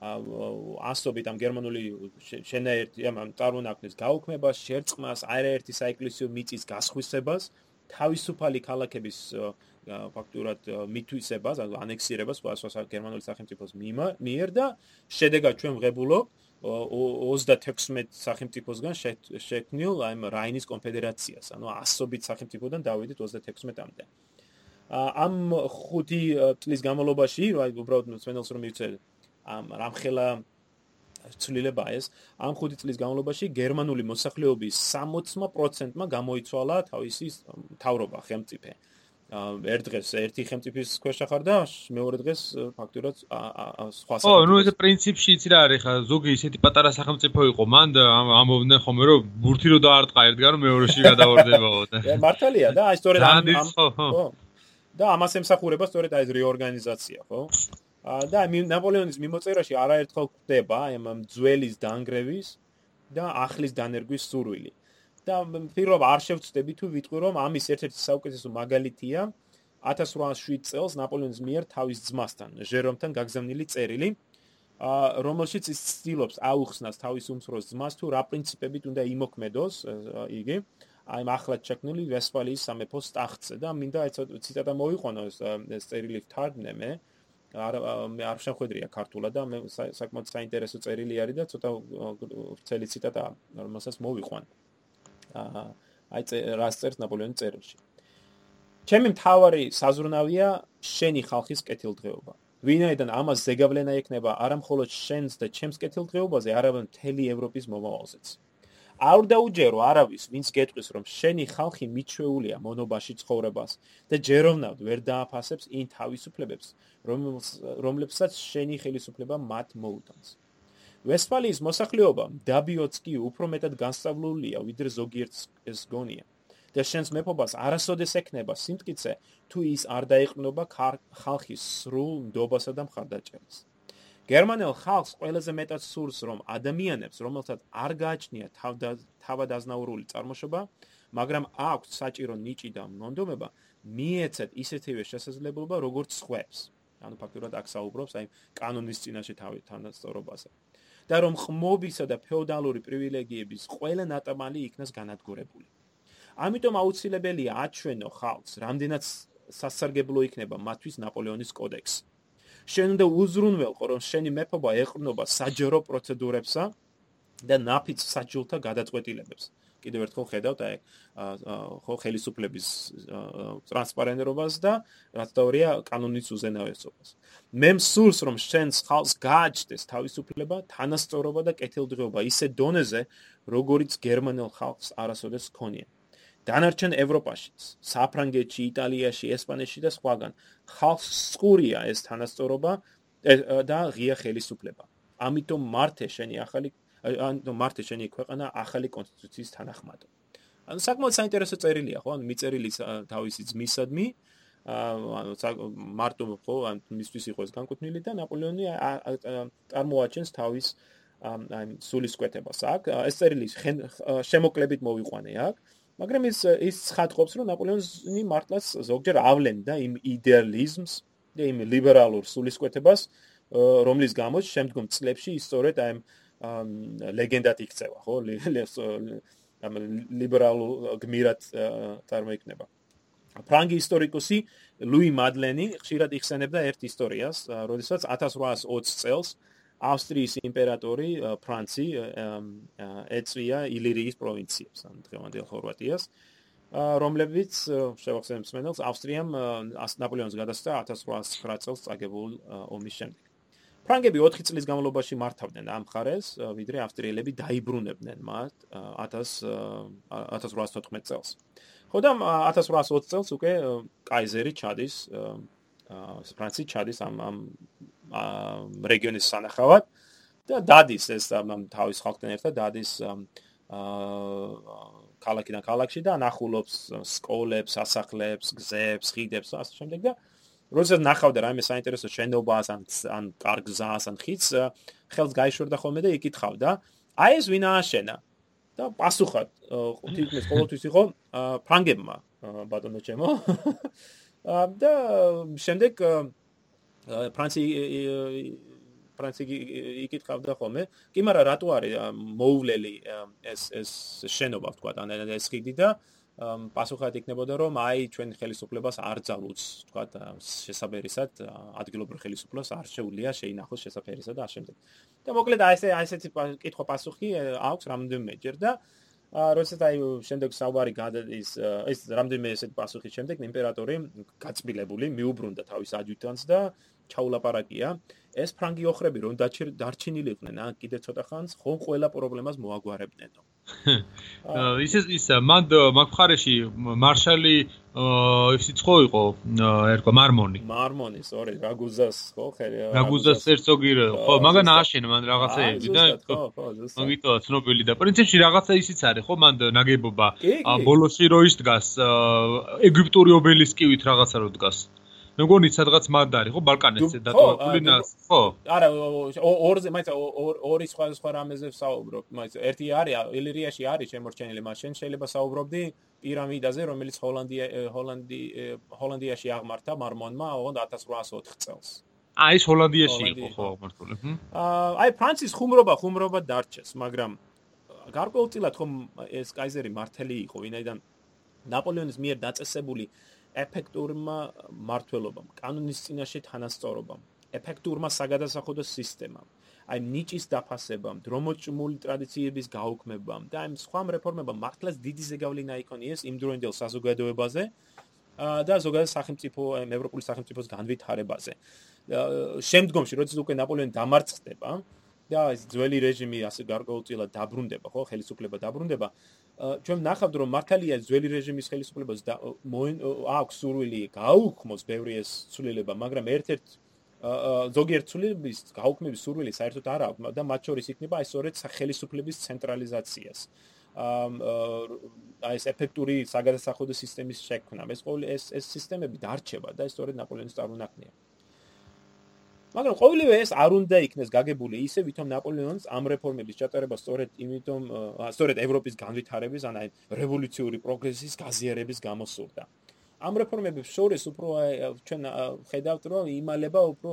ასობით ამ გერმანული შენაერთი ამ წარმონაქმნის გაუქმებას, შერწყმას, არაერთი საეკლესიო მიწის გასხვისებას, თავისუფალი ქალაქების ფაქტურად მithვისებას, ანუ ანექსირებას სხვა სხვა გერმანული სახელმწიფოს მიერ და შედეგად ჩვენ ვღებულობ 36 სახელმწიფოსგან შექმნილ აი რაინის კონფედერაციას, ანუ ასობით სახელმწიფოდან დავიდეთ 36-მდე. ამ ხუთი წლის განმავლობაში, აი უბრალოდ მცენელს რომ მივცე ამ რამხელა ცვლილება ეს, ამ ხუთი წლის განმავლობაში გერმანული მოსახლეობის 60%-მა გამოიცვალა თავისი თავრობა, ხელმწიფე. ერთ დღეს ერთი ხელმწიფის ქვეშ ახარ და მეორე დღეს ფაქტურად სხვა სახელმწიფო. ო, ნუ ეს პრინციპში იცი რა არის ხა, ზოგი ისეთი პატარა სახელმწიფო იყო მან და ამბობდნენ ხოლმე რომ ბურთი რო დაარტყა ერთგან რომ მეორეში გადავარდებაო და. მართალია და აი სწორედ ამ ხო. და ამას ემსახურება სწორედ აი ეს რეორგანიზაცია, ხო? და ნაპოლეონის მიმოწერაში არაერთხელ ხდება ამ ძველის დანგრევის და ახლის დანერგვის სურვილი. და პირველ არ შევწდები თუ ვიტყვი რომ ამის ერთ-ერთი საუკეთესო მაგალითია 1807 წელს ნაპოლეონის მიერ თავის ძმასთან ჟერომთან გაგზავნილი წერილი რომელშიც ის ცდილობს აუხსნას თავის უმცროს ძმას თუ რა პრინციპებით უნდა იმოქმედოს იგი აი ახლა ჩაკნული ვესფალიის სამეფოს ტახტზე და მინდა ციტატა მოიყვანო ეს წერილი თარგმნე მე არ მე არ შეხვედრია ქართულად და მე საკმაოდ საინტერესო წერილი არის და ცოტა ვრცელი ციტატა რომელსაც მოვიყვან. აი რას წერს ნაპოლეონის წერილში. ჩემი მთავარი საზრუნავია შენი ხალხის კეთილდღეობა. ვინაიდან ამას ზეგავლენა ექნება არა მხოლოდ შენს და ჩემს კეთილდღეობაზე, არამედ მთელი ევროპის მომავალზეც. არ დაუჯერო არავის, ვინც გეტყვის, რომ შენი ხალხი მიჩვეულია მონობაში ცხოვრებას და ჯეროვნად ვერ დააფასებს იმ თავისუფლებებს, რომლებსაც შენი ხელისუფლება მათ მოუტანს. ვესფალიის მოსახლეობა დაბიოც კი უფრო მეტად განსწავლულია ვიდრე ზოგიერთს ეს გონია და შენს მეფობას არასოდეს ეკნება სიმტკიცე თუ ის არ დაიყრნობა ხალხის სრულ ნდობასა და მხარდაჭერას გერმანელ ხალხს ყველაზე მეტად სურს, რომ ადამიანებს, რომელთაც არ გააჩნია თავადაზნაურული წარმოშობა, მაგრამ აქვთ საჭირო ნიჭი და მონდომება, მიეცეთ ისეთივე შესაძლებლობა, როგორც სხვებს. ანუ ფაქტურად აქ საუბრობს აი კანონის წინაშე თანასწორობაზე. და რომ ხმობისა და ფეოდალური პრივილეგიების ყველა ნატამალი იქნას განადგურებული. ამიტომ აუცილებელია აჩვენო ხალხს, რამდენად სასარგებლო იქნება მათთვის ნაპოლეონის კოდექსი. შენ უნდა უზრუნველყო, რომ შენი მეფობა ეყრდნობა საჯარო პროცედურებსა და ნაფიც საჯულთა გადაწყვეტილებებს. კიდევ ერთხელ ხედავთ აი ხო ხელისუფლების ტრანსპარენტობას და რაც დაურია კანონის უზენაესობას. მე მსურს რომ შენს ხალხს გააჩნდეს თავისუფლება, თანასწორობა და კეთილდღეობა ისე დონეზე, როგორიც გერმანელ ხალხს არასოდეს ჰქონია. დანარჩენ ევროპაშიც, საფრანგეთში, იტალიაში, ესპანეთში და სხვაგან ხალხს სკურია ეს თანასწორობა და ღია ხელისუფლება. ამიტომ მართე შენი ახალი ანუ მარტე შენი ქვეყანა ახალი კონსტიტუციის თანახმად. ანუ საკმაოდ საინტერესო წერილია, ხო? ანუ მიწერილი თავისი ძმისადმი ანუ მარტო ხო, ან მისთვის იყო ეს განკუთვნილი და ნაპოლეონი წარმოაჩენს თავის აი სულისკვეთებას აქ. ეს წერილი შემოკლებით მოვიყვანე აქ. მაგრამ ის ის ცხადყოფს, რომ ნაპოლეონი მართლაც ზოგჯერ ავლენდა იმ იდეალიზმს და იმ ლიბერალურ სულისკვეთებას, რომლის გამოც შემდგომ წლებში ისწორედ აი ლეგენდად იქცევა, ხო? ამ ლიბერალურ გმირად წარმოიქნება. ფრანგი ისტორიკოსი ლუი მადლენი ხშირად იხსენებდა ერთ ისტორიას, როდესაც 1820 წელს ავსტრიის იმპერატორი ფრანცი ეწვია ილირიის პროვინციებს, ან დღევანდელ ხორვატიას, რომლებიც შევახსენებს მენელს ავსტრიამ ნაპოლეონის გადასცა 1809 წელს წაგებულ ომის შემდეგ. ფრანგები 4 წლის განმავლობაში მართავდნენ ამ ხარეს, ვიდრე ავსტრიელები დაიბრუნებდნენ მათ 1000 1814 წელს. ხო და 1820 წელს უკვე კაიზერი ჩადის ფრანცი ჩადის ამ ამ რეგიონის სანახავად და დადის ეს ამ თავის ხალხთან ერთად დადის აა ქალაქიდან ქალაქში და ნახულობს სკოლებს, სასახლეებს, გზებს, ხიდებს და ასე შემდეგ და როდესაც ნახავდა რაიმე საინტერესო შენობას ან ან კარგ გზას ან ხიდს, ხელს გაიშორდა ხოლმე და იკითხავდა: "აი ეს ვინ ააშენა?" და პასუხად თითქმის ყოველთვის იყო ფრანგებმა ბატონო ჩემო. და შემდეგ ფრანცი ფრანცი იკითხავდა ხოლმე, კი მაგრამ რატო არის მოუვლელი ეს ეს შენობა თქვა ან ეს ხიდი და პასუხად იქნებოდა რომ აი ჩვენ ხელისუფლებას არ ძალუც თქვა შესაბერისად ადგილობრივ ხელისუფლებას არ შეუძლია შეინახოს შესაფერისად და ამ შემდეგ. და მოკლედ აი ესე აი ესეთი კითხვა პასუხი აქვს რამდენიმეჯერ და როდესაც აი შემდეგ საუბარი გადის ეს რამდენიმე ესეთ პასუხის შემდეგ იმპერატორი გაწბილებული მიუბრუნდა თავის აჯუტანტს და ჩაულაპარაკია. ეს ფრანგი ოხრები რომ დარჩენილიყვნენ ან კიდე ცოტა ხანს ხომ ყველა პრობლემას მოაგვარებდნენო ის ის ის მან მაგხარეში მარშალი ისიც ხო იყო ერქვა მარმონი. მარმონი სწორი რაგუზას ხო ხერი რაგუზას ერცოგი ხო მაგან ააშენა მან რაღაცეები და ხო ხო მაგიტო ცნობილი და პრინციპში რაღაცა ისიც არის ხო მან ნაგებობა. ბოლოსი რო ის დგას ეგვიპტური ობელისკივით რაღაცა რო დგას მეგონი სადღაც მანდ არის ხო ბალკანეთზე დატოვებული ნას ხო არა ორზე მაინც ორი სხვა სხვა რამეზე საუბრობ მაინც ერთი არის ილირიაში არის შემორჩენილი მაშინ შეიძლება საუბრობდი პირამიდაზე რომელიც ჰოლანდია ჰოლანდი ჰოლანდიაში აღმართა მარმონმა 1804 წელს. აი ეს ჰოლანდიაში იყო ხო აღმართული აი ფრანცის ხუმრობა ხუმრობა დარჩეს მაგრამ გარკვეულწილად ხომ ეს კაიზერი მართალი იყო ვინაიდან ნაპოლეონის მიერ დაწესებული ეფექტურმა მართლობამ, კანონის წინაშე თანასწორობამ, ეფექტურმა საგადასახადო სისტემამ, აი ნიჭის დაფასებამ, დრომოჭმული ტრადიციების გაუქმებამ და აი სხვა რეფორმებამ მართლაც დიდი ზეგავლენა იქონიეს იმ დროინდელ საზოგადოებაზე და ზოგადად სახელმწიფო ევროპული სახელმწიფოს განვითარებაზე. შემდგომში, როდესაც უკვე ნაპოლეონი დამარცხდება და ეს ძველი რეჟიმი ასე გარკვეულწილად დაბრუნდება, ხო, ხელისუფლება დაბრუნდება, ჩვენ ნახავთ რომ მართალია ძველი რეჟიმის ხელისუფლებას აქვს სურვილი გაუქმოს ბევრი ეს ცვლილება, მაგრამ ერთ-ერთ ზოგიერთ ცვლილების გაუქმების სურვილი საერთოდ არ აქვს და მათ შორის იქნება აი სწორედ ხელისუფლების ცენტრალიზაციას. აი ეს ეფექტური საგადასახადო სისტემის შექმნა. ეს ყოველი ეს ეს სისტემები დარჩება და სწორედ ნაპოლეონის წარმონაქმნია. მაგრამ ყოველივე ეს არ უნდა იქნეს გაგებული ისე ვითომ ნაპოლეონს ამ რეფორმების ჩატარება სწორედ იმიტომ სწორედ ევროპის განვითარების ან აი რევოლუციური პროგრესის გაზიარების გამო სურდა. ამ რეფორმების შორის უფრო ჩვენ ხედავთ რომ იმალება უფრო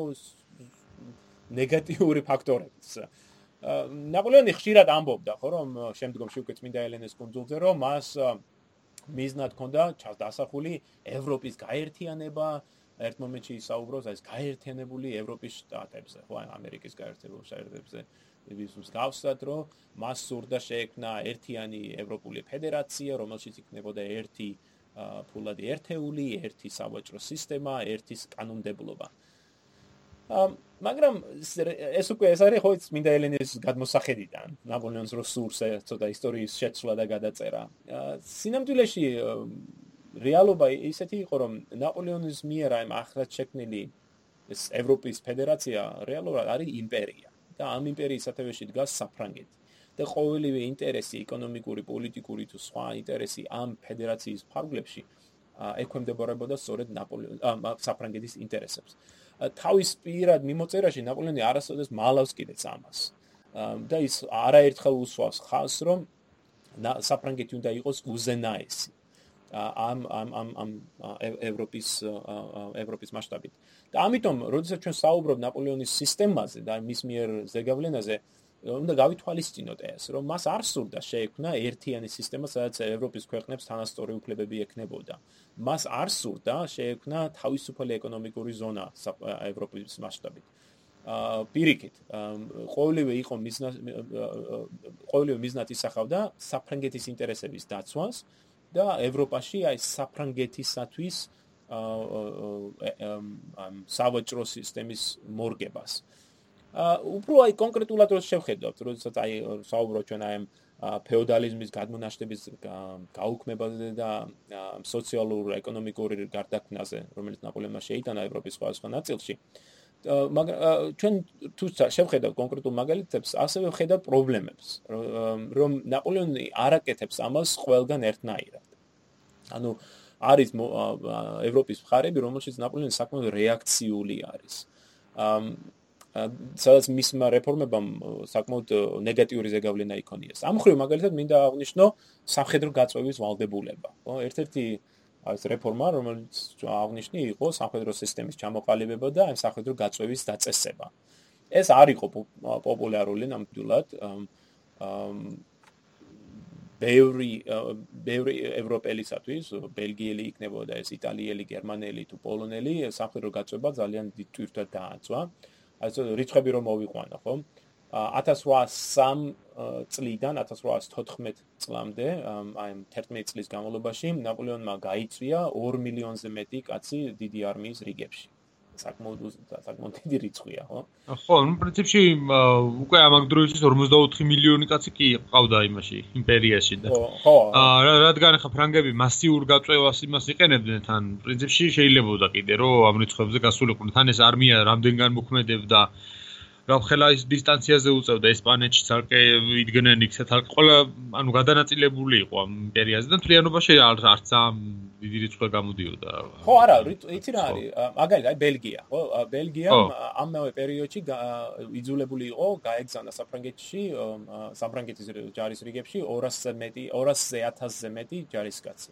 ნეგატიური ფაქტორებიც. ნაპოლეონი ხშირად ამბობდა ხო რომ შემდგომში უკვე წმინდა ელენეს კონძულზე რომ მას მიზნად ჰქონდა ჩასდასახული ევროპის გაერთიანება ერთ მომენტში ისაუბროს ეს გაერთიანებული ევროპის შტატებზე, ხო, ამერიკის გაერთიანებული შტატებზე. ის გავსად რომ მას სურდა შეექმნა ერთიანი ევროპული ფედერაცია, რომელშიც იქნებოდა ერთი ფულადი ერთეული, ერთი სავაჭრო სისტემა, ერთი კანონმდებლობა. ამ მაგრამ ეს უკვე ეს არის ხო მინდა ელენეს გადმოსახედიდან ნაპოლეონის როსურს ცოტა ისტორიის შეცვლა და გადაწერა. სინამდვილეში რეალობა ისეთი იყო რომ ნაპოლეონის მიერ აი ახლად შექმნილი ეს ევროპის ფედერაცია რეალურად არის იმპერია და ამ იმპერიის სათავეში დგას საფრანგეთი და ყოველივე ინტერესი ეკონომიკური, პოლიტიკური თუ სხვა ინტერესი ამ ფედერაციის ფარგლებში ექვემდებარებოდა სწორედ ნაპოლეონის საფრანგეთის ინტერესებს. თავის პირად მიმოწერაში ნაპოლეონი არასოდეს მალავს კიდეც ამას. და ის არაერთხელ უსვავს ხალხს რომ საფრანგეთი უნდა იყოს უზენაესი. ამ ამ ამ ამ ევროპის ევროპის მასშტაბით. და ამიტომ, როდესაც ჩვენ საუბრობ ნაპოლეონის სისტემაზე და მის მიერ ზეგავლენაზე, უნდა გავითვალისწინოთ ეს, რომ მას არ სურდა შეექმნა ერთიანი სისტემა, სადაც ევროპის ქვეყნებს თანასწორი უფლებები ექნებოდა. მას არ სურდა შეექმნა თავისუფალი ეკონომიკური ზონა ევროპის მასშტაბით. აა პირიქით, ყოველივე იყო მიზნად ყოველივე მიზნად ისახავდა საფრანგეთის ინტერესების დაცვას. და ევროპაში აი საფრანგეთისათვის აა სავაჭრო სისტემის მორგებას. აა უფრო აი კონკრეტულად რო შევხედავთ, როდესაც აი საუბრობ ჩვენ აი ფეოდალიზმის გადმონაშთების გაუქმებაზე და სოციალურ ეკონომიკური გარდაქმნაზე, რომელიც ნაპოლეონმა შეიტანა ევროპის სხვადასხვა ნაწილში. მაგრამ ჩვენ თუ შევხედავთ კონკრეტულ მაგალითებს, ასევე ვხედავთ პრობლემებს, რომ ნაპოლეონი არაკეთებს ამას ყველგან ერთნაირად. ანუ არის ევროპის მხარეები, რომელშიც ნაპოლეონი საკმაოდ რეაქციული არის. ამ სადაც მისმა რეფორმებამ საკმაოდ ნეგატიური ზეგავლენა იქონიეს. ამ ხრივ მაგალითად მინდა აღვნიშნო სამხედრო გაწვევის ვალდებულება. ხო, ერთ-ერთი ეს რეფორმა, რომელიც აღვნიშნი იყო სამხედრო სისტემის ჩამოყალიბება და ამ სამხედრო გაწვევის დაწესება. ეს არ იყო პოპულარული ნამდვილად. ამ ბევრი ბევრი ევროპელისათვის, ბელგიელი იქნებოდა ეს იტალიელი, გერმანელი თუ პოლონელი, სამხედრო გაწვევა ძალიან დიდ თვირთად დააწვა. ასე რიცხვები რომ მოვიყვანო, ხო? 1803 წლიდან 1814 წლამდე, აი 11 წლის განმავლობაში ნაპოლეონმა გაიწვია 2 მილიონზე მეტი კაცი დიდი არმიის რიგებში. საკმაოდ საკმაოდ დიდი რიცხვია, ხო? ხო, ну, პრინციპში უკვე ამავ დროისთვის 44 მილიონი კაცი კი ყავდა იმაში, იმპერიაში და ხო, ხო. აა, რადგან ახლა ფრანგები მასიურ გაწევას იმას იყენებდნენ, თან პრინციპში შეიძლებოდა კიდე რომ ამ რიცხვებზე გასულიყვნენ. თან ეს არმია რამდენგან მოქმედებდა რამხელა ის დისტანციაზე უწევდა ესპანეთში თალკე იდგნენ იქ თალკე ყველა ანუ გადანაწილებული იყო ამ იმპერიაზე და თლიანობაში არც ამ დიდი რიცხვი გამოდიოდა. ხო არა იცი რა არის? მაგალითად აი ბელგია ხო? ბელგია ამავე პერიოდში იძულებული იყო გაეგზავნა საფრანგეთში საფრანგეთის ჯარის რიგებში 200-ზე მეტი 200-ზე 1000-ზე მეტი ჯარისკაცი.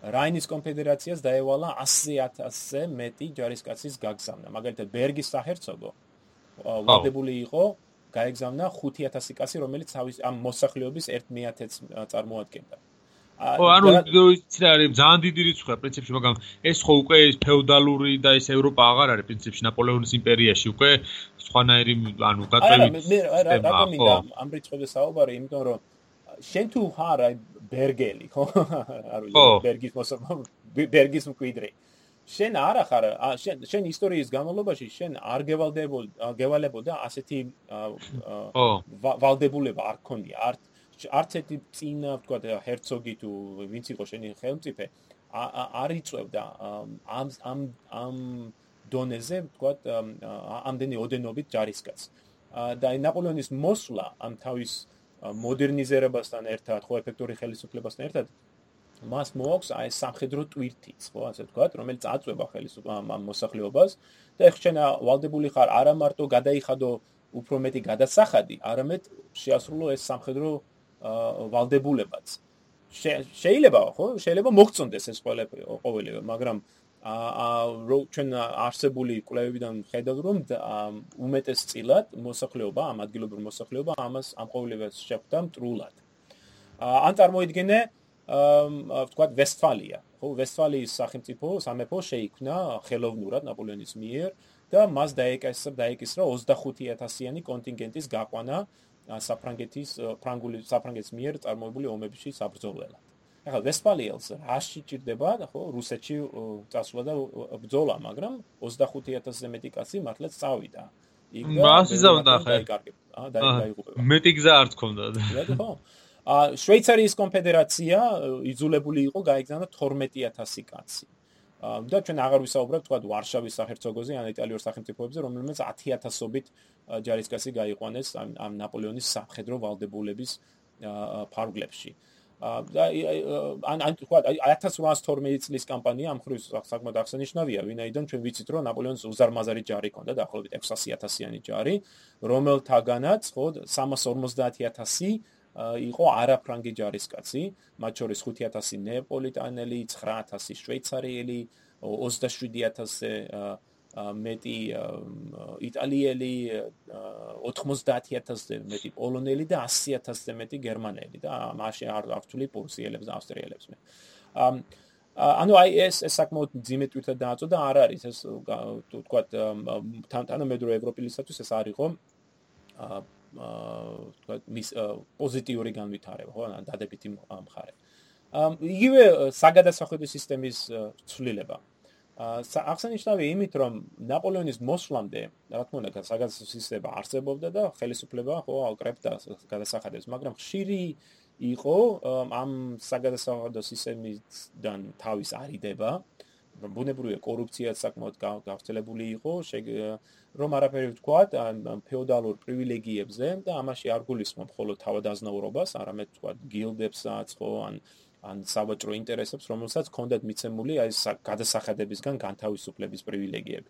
რაინის კონფედერაციას დაევალა 100-ზე მეტი ჯარისკაცის გაგზავნა. მაგალითად ბერგის საჰერცოგო ვლადებული იყო გაეგზავნა 5000 კაცი, რომელიც თავის ამ მოსახლეობის 1/10-ს წარმოადგენდა. ო ანუ ისიც არის ძალიან დიდი რიცხვია პრინციპში, მაგრამ ეს ხო უკვე ის ფეოდალური და ეს ევროპა აღარ არის პრინციპში ნაპოლეონის იმპერიაში უკვე სხვანაირი ანუ გაწევი მე რატომ მინდა ამ რიცხვებზე საუბარი, იმიტომ რომ შენ თუ ხარ აი ბერგელი ხო? არ ვიცი ბერგის მოსა ბერგის მკვიდრი. აა შენ არ ახარ შენ შენ ისტორიის განმავლობაში შენ არ გევალდებოდა გევალებოდა ასეთი ვალდებულება არ გქონია არ არც ერთი წინ ვთქვა ჰერცოგი თუ ვინც იყო შენი ხელმწიფე არ იწევდა ამ ამ ამ დონეზე ვთქვა ამდენი ოდენობით ჯარისკაცს და ნაპოლეონის მოსვლა ამ თავის მოდერნიზებასთან ერთად, ხო ეფექტური ხელისუფლებასთან ერთად მას მოაქვს აი სამხედრო ტვირთიც, ხო, ასე ვთქვათ, რომელიც აწვება ხელის ამ მოსახლეობას და ეხ შენ ვალდებული ხარ არა მარტო გადაიხადო უფრო მეტი გადასახადი, არამედ შეასრულო ეს სამხედრო ვალდებულებაც. შეიძლება ხო, შეიძლება მოგწონდეს ეს ყველაფერი, ყოველივე, მაგრამ აა ჩვენ არსებული კვლევებიდან ხედავთ რომ უმეტეს წილად მოსახლეობა ამ ადგილობრივ მოსახლეობა ამას ამ ყოველივეს შეხვდა მტრულად. ან წარმოიდგენე აა ვთქვათ ვესტფალია. ხო, ვესტფალიის სახელმწიფო სამეფო შეიქმნა ხელოვნურად ნაპოლეონის მიერ და მას დაეკისრა დაეკისრა 25000-იანი კონტინგენტის გაყვანა საფრანგეთის ფრანგული საფრანგეთის მიერ წარმოებული ომებში საბრძოლველად. ახლა ვესტფალიელს რაში ჭირდება, ხო, რუსეთში წასვლა და ბრძოლა, მაგრამ 25000-ზე მეტი კაცი მართლაც წავიდა. იქ და მას იზავდა ხა. აა დაიღუპება. მეტი გზა არ თქონდა. ხო. შვეიცარიის კონფედერაცია იძულებული იყო გაიგზავნა 12000 კაცი. და ჩვენ აღარ ვისაუბრებთ თქვა ვარშავის საჰერცოგოზე ან იტალიურ სახელმწიფოებზე, რომელმაც 10000ობით ჯარისკაცი გაიყვანეს ამ ნაპოლეონის სამხედრო ვალდებულების ფარგლებში. და ან ან თქვა 1812 წლის კამპანია ამ ხრივ საკმაოდ აღსანიშნავია, ვინაიდან ჩვენ ვიცით, რომ ნაპოლეონის უზარმაზარი ჯარი ჰქონდა, დაახლოებით 600000-იანი ჯარი, რომელთაგანაც ხო 350000 იყო არაფრანგი ჯარისკაცი, მათ შორის 5000 ნეაპოლიტანელი, 9000 შვეიცარიელი, 27000-ზე მეტი იტალიელი, 90000-ზე მეტი პოლონელი და 100000-ზე მეტი გერმანელი და მაშინ არ აღთვლი პურსიელებს და ავსტრიელებს მე. ანუ აი ეს ეს საკმაოდ ძიმეთვითა დააწოდა არ არის ეს თქვა თანამედროვე ევროპელისათვის ეს არისო თქვა მის პოზიტიური განვითარება ხო ან დადებითი მხარე. იგივე საგადასახადებო სისტემის ცვლილება. აღსანიშნავი იმით, რომ ნაპოლეონის მოსვლამდე, რა თქმა უნდა, საგაზეთო სისტემა არსებობდა და ხელისუფლება ხო აკრებდა გადასახადებს, მაგრამ ხშირი იყო ამ საგადასახადო სისტემიდან თავის არიდება. ბუნებრივია კორუფცია საკმაოდ გავრცელებული იყო, რომ არაფერი ვთქვათ, ან ფეოდალურ პრივილეგიებზე და ამაში არ გულისხმობ მხოლოდ თავადაზნაურობას, არამედ ვთქვათ გილდებსაც ხო, ან ან სავაჭრო ინტერესებს, რომელსაც ჰქონდათ მიცემული აი გადასახადებისგან განთავისუფლების პრივილეგიები.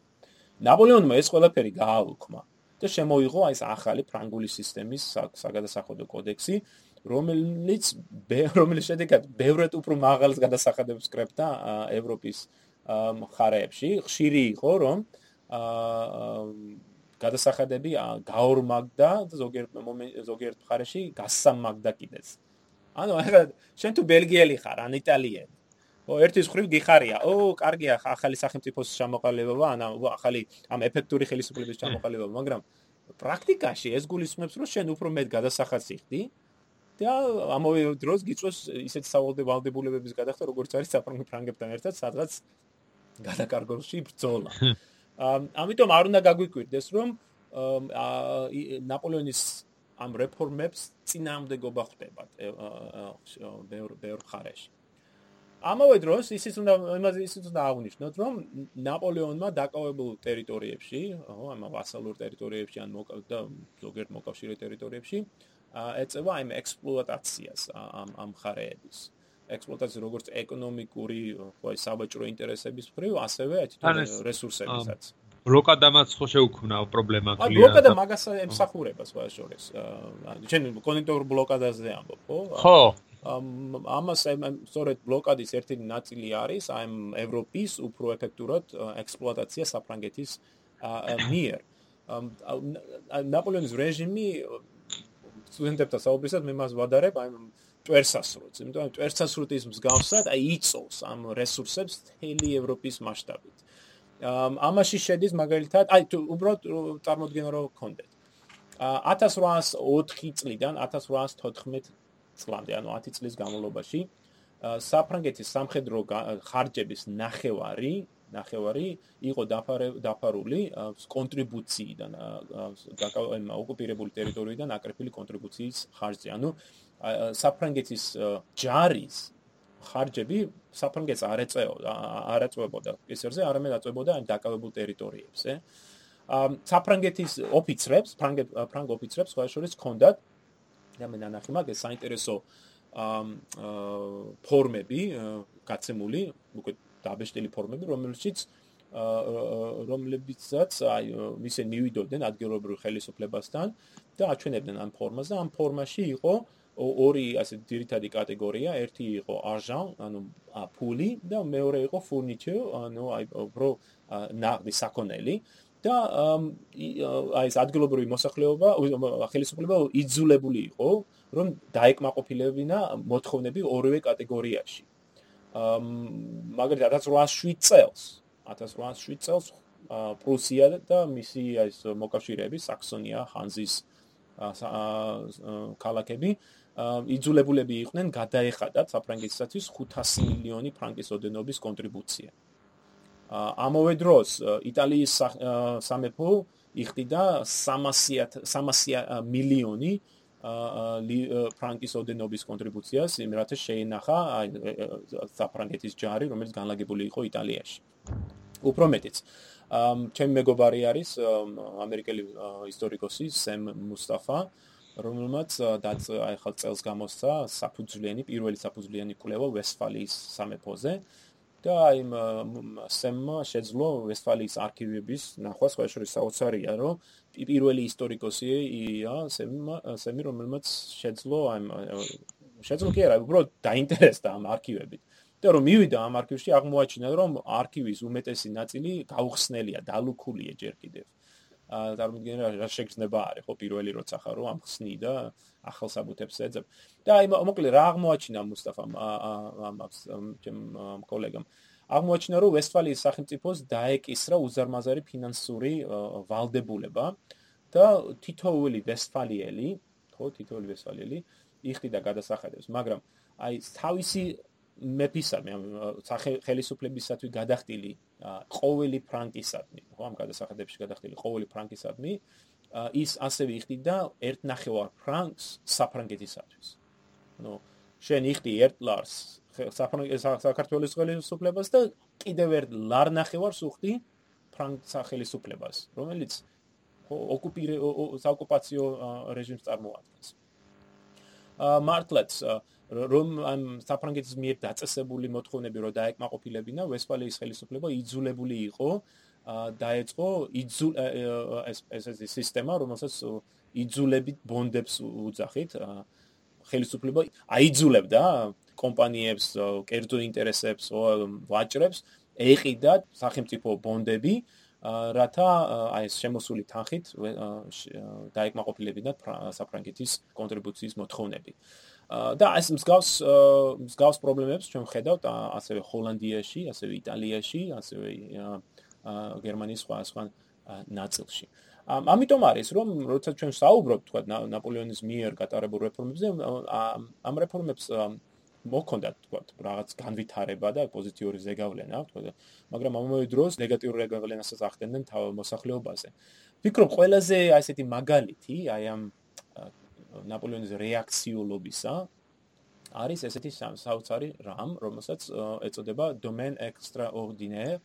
ნაპოლეონმა ეს ყველაფერი გააუქმა და შემოიღო აი ეს ახალი ფრანგული სისტემის საგადასახადო კოდექსი, რომელიც რომელიც შედეგად ბევრად უფრო მაღალ გადასახადებს კრებდა ევროპის აა მხარეებში. ხშირი იყო, რომ აა გადასახადები გაორმაგდა და ზოგიერთ ზოგიერთ მხარეში გასამაგდა კიდეც. ანუ ახლა შენ თუ ბელგიელი ხარ, ან იტალიელი. ო ერთის ხრივ გიხარია. ო, კარგია, ახალი სახელმწიფოს ჩამოყალიბება, ან ახალი ამ ეფექტური ხელისუფლების ჩამოყალიბება, მაგრამ პრაქტიკაში ეს გულისხმობს, რომ შენ უფრო მეტ გადასახადს იხდი და ამავე დროს გიწევს ისეთ სავალდებულებების გადახდა, როგორც არის საფრანგეთთან ერთად, სადღაც გადაკარგულში ბრძოლა. ამიტომ არ უნდა გაგვიკვირდეს, რომ ნაპოლეონის ამ რეფორმებს წინააღმდეგობა ხდება ბევრ ბევრ ხარეში. ამავე დროს ისიც უნდა იმაზე ისიც უნდა აღნიშნოთ, რომ ნაპოლეონმა დაკავებულ ტერიტორიებში, ხო, ამ ვასალურ ტერიტორიებში ან და ზოგიერთ მოკავშირე ტერიტორიებში ეწევა იმ ექსპლუატაციას ამ ამ ხარეების. ექსპლუატაცია როგორც ეკონომიკური, ხო, საბაჭრო ინტერესების მხრივ, ასევე თვითონ რესურსებისაც. ბლოკადამაც ხო შეუქმნა პრობლემა კლიანტ. აი ბლოკადა მაგას ემსახურება სხვა შორის. აა ჩვენ კონექტორ ბლოკადაზე ამბობ, ხო? ხო. ამას სწორედ ბლოკადის ერთი ნაწილი არის აი ევროპის უფრო ეფექტურად ექსპლუატაცია საფრანგეთის მიერ. ნაპოლეონის რეჟიმი სტუდენტებთან საუბრისას მე მას ვადარებ აი ტვერსასრუტს, იმიტომ რომ ტვერსასრუტის მსგავსად აი იწოვს ამ რესურსებს მთელი ევროპის მასშტაბით. ამაში შედის მაგალითად, აი თუ უბრალოდ წარმოდგენა რო გქონდეთ. 1804 წლიდან 1814 წლამდე, ანუ 10 წლის განმავლობაში საფრანგეთის სამხედრო ხარჯების ნახევარი ნახევარი იყო დაფარული კონტრიბუციიდან ოკუპირებული ტერიტორიიდან აკრეფილი კონტრიბუციის ხარჯზე. ანუ საფრანგეთის ჯარის ხარჯები საფრანგეთს არ ეწეოდა, არ ეწევოდა ესერზე, არამედ აწევოდა ამ დაკავებულ ტერიტორიებზე. აა საფრანგეთის ოფიცრებს, ფრანგ ოფიცრებს სხვა შორის ჰქონდათ და მე ნახე მაგ ეს საინტერესო აა ფორმები გაცემული, უკვე დაბეჭდილი ფორმები, რომელშიც აა რომლებიცაც აი ისე მივიდოდნენ ადგილობრივ ხელისუფლებასთან და აჩვენებდნენ ამ ფორმას და ამ ფორმაში იყო ორი ასე ძირითადი კატეგორია, ერთი იყო argent, ანუ ფული და მეორე იყო furniture, ანუ აი პრო ნაღდი საქონელი და აი ეს ადგილობრივი მოსახლეობა, ხელისუფლება იძულებული იყო, რომ დაეკმაყოფილებინა მოთხოვნები ორივე კატეგორიაში. მაგალითად 1807 წელს, 1807 წელს პრუსია და მისი ეს მოკავშირეები, საქსონია, ჰანზის ქალაქები იძულებულები იყვნენ გადაეხადათ საფრანგეთისათვის 500 მილიონი ფრანკის ოდენობის კონტრიბუცია. ამავე დროს იტალიის სამეფო იხდიდა 300 300 მილიონი ფრანკის ოდენობის კონტრიბუციას, რათა შეინახა საფრანგეთის ჯარი, რომელიც განლაგებული იყო იტალიაში. უფრო მეტიც. ამ ჩემ მეგობარი არის ამერიკელი ისტორიკოსი სემ მუსტაფა, რომელმაც დაც ახალ წელს გამოსცა საფუძვლიანი პირველი საფუძვლიანი კვლევა ვესფალიის სამეფოზე და აი სემმა შეძლო ვესფალიის არქივების ნახვა სხვა შორის საოცარია რომ პირველი ისტორიკოსია სემმა სემი რომელმაც შეძლო აი შეძლო კი არა უბრალოდ დაინტერესდა ამ არქივებით. და რომ მივიდა ამ არქივში აღმოაჩინა რომ არქივის უმეტესი ნაწილი გაუხსნელია დალუქულია ჯერ კიდევ წარმოგიდგენია რა შეგრძნება არის? ხო პირველი როცა ხარ რომ ამ ხსნი და ახალ საბუთებს ეძებ. და აი მოკლედ რა აღმოაჩინა მუსტაფამ ამ ამ კოლეგამ? აღმოაჩინა რომ ვესტფალიის სახელმწიფოს დაეკისრა უზარმაზარი ფინანსური ვალდებულება და თითოეული ვესტფალიელი ხო თითოეული ვესტფალიელი იხდიდა გადასახადებს. მაგრამ აი თავისი მეფისადმი ამ ხელისუფლებისადმი გადახდილი ყოველი ფრანკისადმი ხო ამ გადასახადებში გადახდილი ყოველი ფრანკისადმი ის ასევე იხდიდა 1.5 ფრანკს საფრანგეთისათვის. ну შენ იხდი 1 ლარს საქართველოს ხელისუფლებას და კიდევ ერთ ლარ ნახევარს უხდი ფრანგ სახელისუფლებას რომელიც ოკუპირე საოკუპაციო რეჟიმს წარმოადგენს. მართლაც რომ ამ საფრანგეთის მიერ დაწესებული მოთხოვნები რო დაეკმაყოფილებინა ვესფალიის ხელისუფლება იძულებული იყო დაეწყო იძულ ეს ეს ეს სისტემა რომელსაც იძულებით ბონდებს უძახით ხელისუფლება აიძულებდა კომპანიებს კერძო ინტერესებს ვაჭრებს ეყიდა სახელმწიფო ბონდები რათა აი ეს შემოსული თანხით დაეკმაყოფილებინა საფრანგეთის კონტრიბუციის მოთხოვნები. და ეს მსგავს მსგავს პრობლემებს ჩვენ ხედავთ ასევე ჰოლანდიაში, ასევე იტალიაში, ასევე გერმანიის სხვა სხვა ნაწილში. ამიტომ არის რომ როცა ჩვენ საუბრობთ თქვა ნაპოლეონის მიერ გატარებულ რეფორმებზე ამ რეფორმებს მოქონდა თქვა რაღაც განვითარება და პოზიტიური ზეგავლენა თქვა მაგრამ ამავე დროს ნეგატიური ზეგავლენასაც ახდენდნენ თავ მოსახლეობაზე. ვფიქრობ ყველაზე აი ესეთი მაგალითი აი ამ ნაპოლეონის რეაქციულობისა არის ესეთი საოცარი რამ, რომელსაც ეწოდება domaine extraordinaire.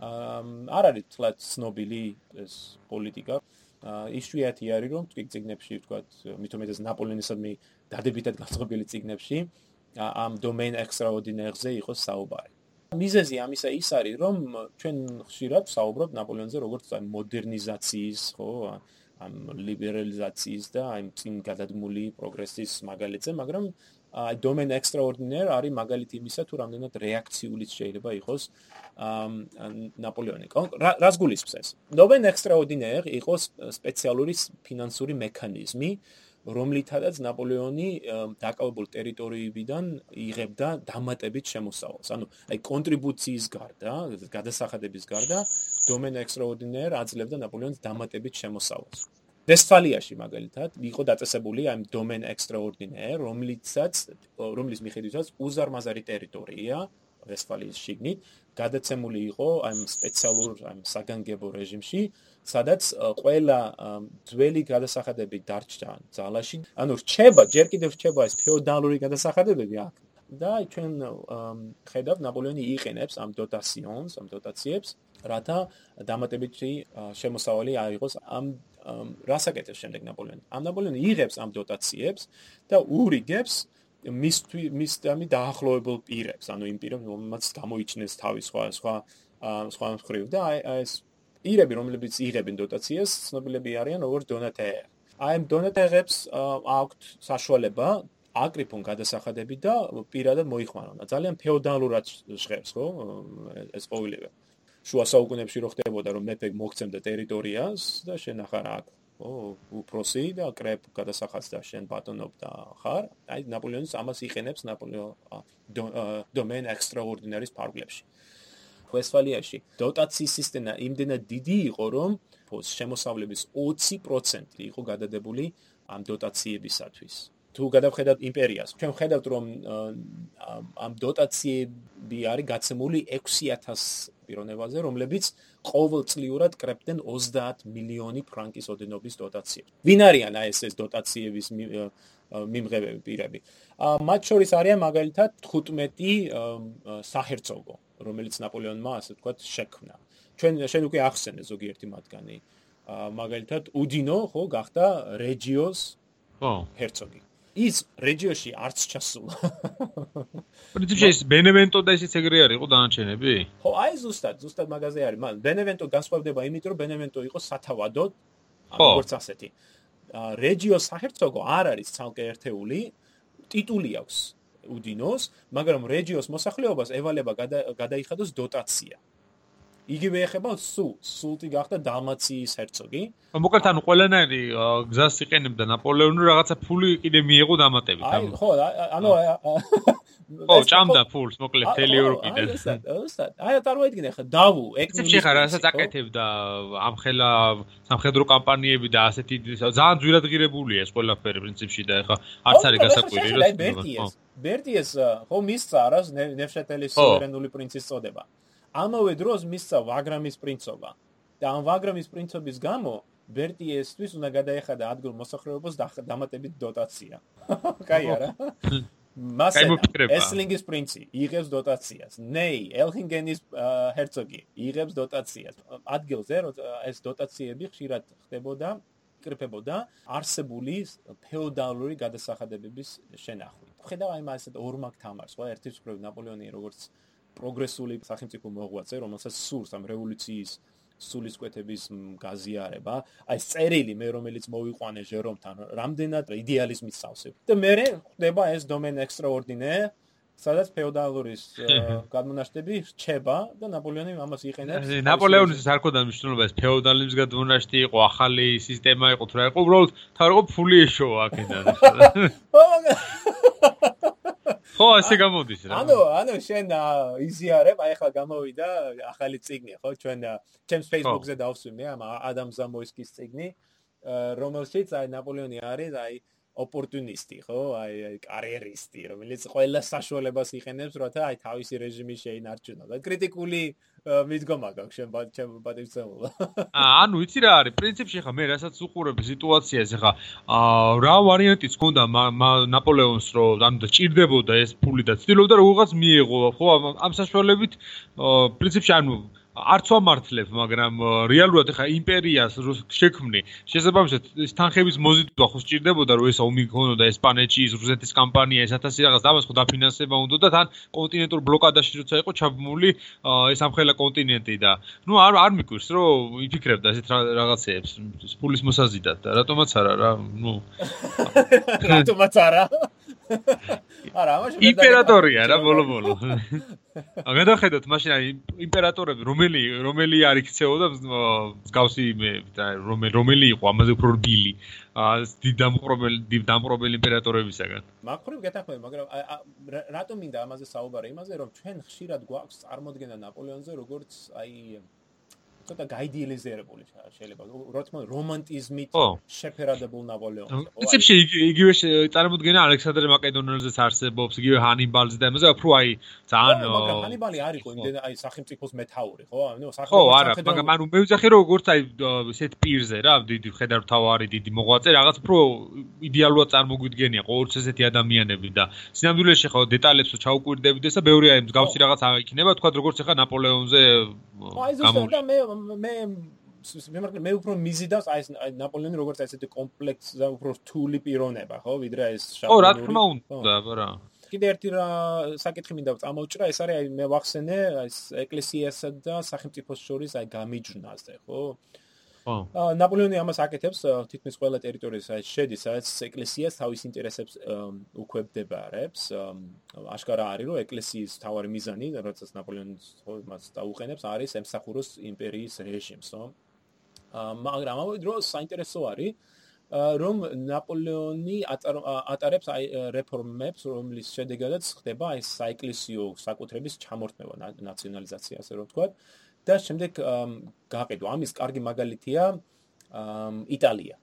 არ არის თლაც ცნობილი ეს პოლიტიკა. ისუიათი არის რომ თვით ციგნებში თქვა მითომეტეს ნაპოლეონისადმი დადებითად განწყობილი ციგნებში ამ domaine extraordinaire-ზე იყოს საუბარი. მიზეზი ამისა ის არის რომ ჩვენ ხშირად საუბრობთ ნაპოლეონზე როგორც აი მოდერნიზაციის, ხო, ამ ლიბერალიზაციის და აი წინ გადადგმული პროგრესის მაგალითზე, მაგრამ აი domain extraordinaire არის მაგალითი იმისა, თუ რამდენად რეაქციული შეიძლება იყოს ნაპოლეონი. რას გულისხმობს ეს? domain extraordinaire იყოს სპეციალური ფინანსური მექანიზმი, რომლითაც ნაპოლეონი დაკავებულ ტერიტორიებიდან იღებდა დამატებით შემოსავალს. ანუ აი კონტრიბუციის გარდა, გადასახადების გარდა, დომენ ექსტრაორდინერ აძლევდა ნაპოლეონს დამატებით შემოსავალს. ვესტფალიაში მაგალითად იყო დაწესებული ამ დომენ ექსტრაორდინერ, რომლიცაც რომლის მიხედვითაც უზარმაზარი ტერიტორია ვესტფალიის შიგნით გადაცემული იყო ამ სპეციალურ ამ საგანგებო რეჟიმში, სადაც ყველა ძველი გადასახადები დარჩა ძალაში. ანუ რჩება, ჯერ კიდევ რჩება ეს ფეოდალური გადასახადებები აქ. და ჩვენ ხედავთ ნაპოლეონი იყენებს ამ დოტაციონს, ამ დოტაციებს რათა დამატებითი შემოსავალი აიღოს ამ რასაკეთებს შემდეგ ნაპოლეონი. ამ ნაპოლეონი იღებს ამ დოტაციებს და ურიგებს მისთვის მისდამი დაახლოებულ პირებს, ანუ იმ პირებს, რომელმაც გამოიჩნეს თავი სხვა სხვა სხვა მხრივ და აი ეს პირები, რომლებიც იღებენ დოტაციას, ცნობილები არიან როგორც დონატეები. აი ამ დონატეებს აქვთ საშუალება აკრიფონ გადასახადები და პირადად მოიხმარონ. ძალიან ფეოდალურად ჟღერს, ხო? ეს ყოველივე. შუა საუკუნეებში რო ხდებოდა, რომ მეფე მოგცემდა ტერიტორიას და შენ ახარ აქ ო უპროსი და კრეპ გადასახადს და შენ ბატონობდა ხარ აი ნაპოლეონის ამას იყენებს ნაპოლეო დომენ ექსტრაორდინარის ფარგლებში ვესფალიაში დოტაციის სისტემა იმდენად დიდი იყო, რომ შემოსავლების 20% იყო გადადებული ამ დოტაციებისათვის. თუ გადავხედავთ იმპერიას, ჩვენ ვხედავთ, რომ ამ დოტაციები არის გაცემული 6000 პიროვნებაზე, რომლებიც ყოველწლიურად კრებდნენ 30 მილიონი ფრანკის ოდენობის დოტაციებს. ვინ არიან აი ეს ეს დოტაციების მიმღებები პირები? მათ შორის არიან მაგალითად 15 საჰერცოგო, რომელიც ნაპოლეონმა ასე ვთქვათ შექმნა. ჩვენ შენ უკვე ახსენე ზოგიერთი მათგანი. მაგალითად უდინო ხო გახდა რეგიოს ხო ჰერცოგი. ის რეჯიოში არც ჩასულა. პრინციპში ეს ბენევენტო და ისიც ეგრე არის ხო დანარჩენები? ხო აი ზუსტად ზუსტად მაგაზე არის. მან ბენევენტო განსხვავდება იმით რომ ბენევენტო იყო სათავადო როგორც ასეთი. რეჯიოს საჰერცოგო არ არის ცალკე ერთეული ტიტული აქვს უდინოს, მაგრამ რეჯიოს მოსახლეობას ევალება გადაიხადოს დოტაცია. იგივე ეხება სულ სულტი გახდა დამაციის hercogi მოკლედ ანუ ყველანაირი გზას იყენებდა ნაპოლეონი რაღაცა ფული კიდე მიიღო დამატებით აი ხო ანუ ხო ჭამდა ფულს მოკლედ მთელი ევროპიდან აი წარმოიდგინე ხა დავუ ეკნული ხა რასაც აკეთებდა ამხელა სამხედრო კამპანიები და ასეთი ძალიან ძვირად ღირებულია ეს ყველაფერი პრინციპში და ხა არც არის გასაკვირი რომ ბერტიეს ბერტიეს ხო მისცა არას ნევშეტელის სუverენული პრინცის წოდება. ამავე დროს მისცა ვაგრამის პრინცობა და ამ ვაგრამის პრინცობის გამო ბერტიესთვის უნდა გადაეხადა ადგილ მოსახლეობას დამატებით დოტაცია. კაი არა? მას ესლინგის პრინცი იღებს დოტაციას. ნეი, ელჰინგენის ჰერცოგი იღებს დოტაციას. ადგილზე ეს დოტაციები ხშირად ხდებოდა იკრიფებოდა არსებული ფეოდალური გადასახადებების შენახვით. ხედავ აი მას ესეთ ორმაგ თამარს, ხო, ერთის მხრივ ნაპოლეონი როგორც პროგრესული სახელმწიფო მოღვაწე, რომელსაც სურს ამ რევოლუციის სულისკვეთების გაზიარება, აი ეს წერილი მე რომელიც მოვიყვანე ჟერომთან, რამდენად იდეალიზმის სავსე. და მე ხდება ეს დომენ ექსტრაორდინე, სადაც ფეოდალურის გადმონაშთები რჩება და ნაპოლეონი ამას იყენებს. ნაპოლეონის არქოდა მნიშვნელობა ეს ფეოდალიზმის გადმონაშთი იყო, ახალი სისტემა იყო, თუ რა იყო, უბრალოდ თავი იყო ფული ეშოვა აქედან. ხო, ასე გამოდის რა. ანუ, ანუ შენ იზიარებ, აი ახლა გამოვიდა ახალი ციგნი, ხო? ჩვენ ჩემს Facebook-ზე დავსვიმე ამ ადამ ზამოისკის ციგნი, რომელშიც აი ნაპოლეონი არის, აი ოპორტუნისტი, ხო? აი აი კარიერისტი, რომელიც ყველა საშუალებას იხენებს, რათა აი თავისი რეჟიმი შეინარჩუნოს. და კრიტიკული მიდგომა გაქვს შენ ჩემ პატივცემულა. აა, ანუ იცი რა არის? პრინციპში ხა მე რასაც უყურებ სიტუაციაზე ხა აა რა ვარიანტიც ქონდა ნაპოლეონს რომ ანუ და ჭირდებოდა ეს ფული და ცდილობდა როგორღაც მიეღო, ხო? ამ საშუალებით პრინციპში ანუ არც ვამართლებ, მაგრამ რეალურად ეხა იმპერიას შექმნი, შესაბამისად ეს თანხების მოზიდვა ხო სჭირდებოდა, რომ ეს ომი ქონოდა ესპანეთში, რუსეთის კამპანია, ეს 1000 რაღაც დამას ხო დაფინანსება უნდა და თან კონტინენტურ ბლოკადაში როცა იყო ჩაბმული ეს ამხელა კონტინენტი და ნუ არ არ მიკვირს რომ იფიქრებდა ესეთ რაღაცეებს, ფულის მოსაზიდად და რატომაც არა რა, ნუ. რატომაც არა არა, ამაში იმპერატორია რა ბოლო-ბოლო. აგადახედოთ მაშინ აი იმპერატორები რომელი რომელი არ იქცეოდა მსგავსი მე და რომელი რომელი იყო ამაზე უფრო რბილი დიდამპრობელი დიდამპრობელი იმპერატორებისაგან. მაგხრივ გეთახმები, მაგრამ რატომ მინდა ამაზე საუბარი? იმაზე რომ ჩვენ ხშირად გვაქვს წარმოდგენა ნაპოლეონზე როგორც აი ცოტა გაიდეალიზირებული შეიძლება. რა თქმა უნდა რომანტიზმით შეფერადებულ ნაპოლეონს ხო პრინციპში იგივე წარმოდგენა ალექსანდრე მაკედონელზეც არსებობს იგივე ჰანიბალზე და იმაზე უფრო აი ძალიან მაგრამ ჰანიბალი არ იყო იმდენ აი სახელმწიფოს მეთაური ხო? ანუ სახელმწიფო ხო არა მაგრამ ანუ მე ვიძახი რომ როგორც აი ესეთ პირზე რა დიდი ხედართავარი დიდი მოღვაწე რაღაც უფრო იდეალურად წარმოგვიდგენია ყოველთვის ესეთი ადამიანები და სინამდვილეში ხო დეტალებს ჩაუკვირდებოდეს და ბევრი აი მსგავსი რაღაც აღიქნება თქვა როგორც ახლა ნაპოლეონზე აი ზუსტად და მე მე მე მე უფრო მიზიდავს აი ნაპოლეონი როგორც ესეთი კომპლექსი და უფრო რთული პიროვნება ხო? ვიდრე ეს შაბლონური ო რა თქმა უნდა აბა კიდე ერთი რა საკითხი მინდა წამოვჭრა ეს არის აი მე ვახსენე აი ეკლესიასა და სახელმწიფოს შორის აი გამიჯვნაზე ხო? აა ნაპოლეონი ამას აკეთებს თითქმის ყველა ტერიტორიაზე შედის სადაც ეკლესიას თავის ინტერესებს უქვებდებარებს აშკარა არის რომ ეკლესიის თავარი მიზანი როდესაც ნაპოლეონი მას დაუყენებს არის ემსახუროს იმპერიის რეჟიმს ხო მაგრამ ამავე დროს საინტერესო არის რომ ნაპოლეონი ატარებს აი რეფორმებს რომლის შედეგადაც ხდება აი საეკლესიო საკუთრების ჩამორთმევა ნაციონალიზაცია ასე რომ ვთქვათ და შემდეგ გაყიდვა. ამის კარგი მაგალითია იტალია.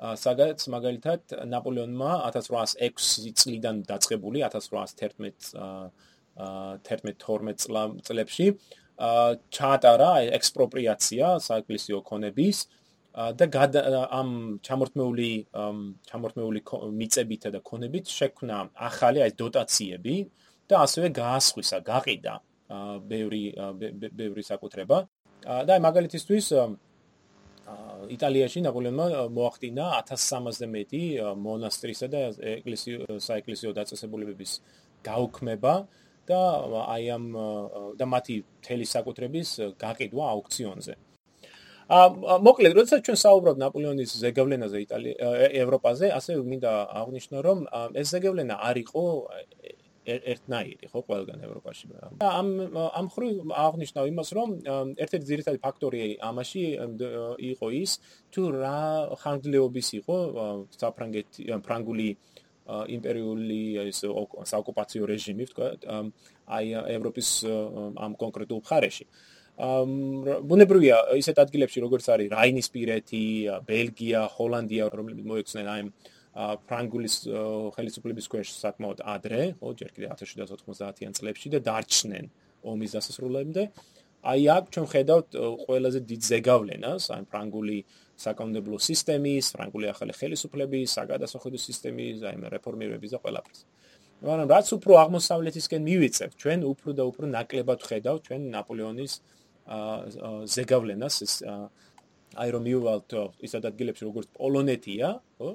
საგაც მაგალითად ნაპოლეონმა 1806 წლიდან დაწყებული 1811 11-12 წლებში ჩაატარა ექსპროპრიაცია საეკლესიო ქონების და ამ ჩამორთმეული ჩამორთმეული მიწებითა და ქონებით შექმნა ახალი აი დოტაციები და ასევე გაასხვისა, გაყიდა ბევრი ბევრი საკუთრება და აი მაგალითისთვის იტალიაში ნაპოლეონმა მოახდინა 1300-ზე მეტი მონასტრისა და ეკლესიო საეკლესიო დაწესებულებების გაუქმება და აი ამ და მათი თელი საკუთრების გაყიდვა აუქციონზე. ა მოკლედ, როდესაც ჩვენ საუბრობთ ნაპოლეონის ზეგავლენაზე იტალია ევროპაზე, ასე მინდა აღნიშნო, რომ ეს ზეგავლენა არ იყო ერთნაირი ხო ყველგან ევროპაში. ამ ამ ხრივ აღნიშნავ იმას, რომ ერთ-ერთი ძირითადი ფაქტორი ამაში იყო ის, თუ რა ხანგრძლივობის იყო საფრანგეთი ფრანგული იმპერიული ეს საოკუპაციო რეჟიმი, თქვა, აი ევროპის ამ კონკრეტულ მხარეში. ამ ბუნებრივია ისეთ ადგილებში როგორც არის რაინისპირეთი, ბელგია, ჰოლანდია, რომლებიც მოექცნენ აი ფრანგულის ხელისუფლების ქვეშ საკმაოდ ადრე, ხო, ჯერ კიდევ 1790-იან წლებში და დარჩნენ ომის დასასრულამდე. აი აქ ჩვენ ხედავთ ყველაზე დიდ ზეგავლენას, აი ფრანგული საკანონმდებლო სისტემის, ფრანგული ახალი ხელისუფლების, საგადასახადო სისტემის, აი რეფორმირების და ყველაფრის. მაგრამ რაც უფრო აღმოსავლეთისკენ მივიწევ, ჩვენ უფრო და უფრო ნაკლებად ხედავთ ჩვენ ნაპოლეონის ზეგავლენას, აი რომ მივვალთ ის ადგილებში როგორც პოლონეთია, ხო?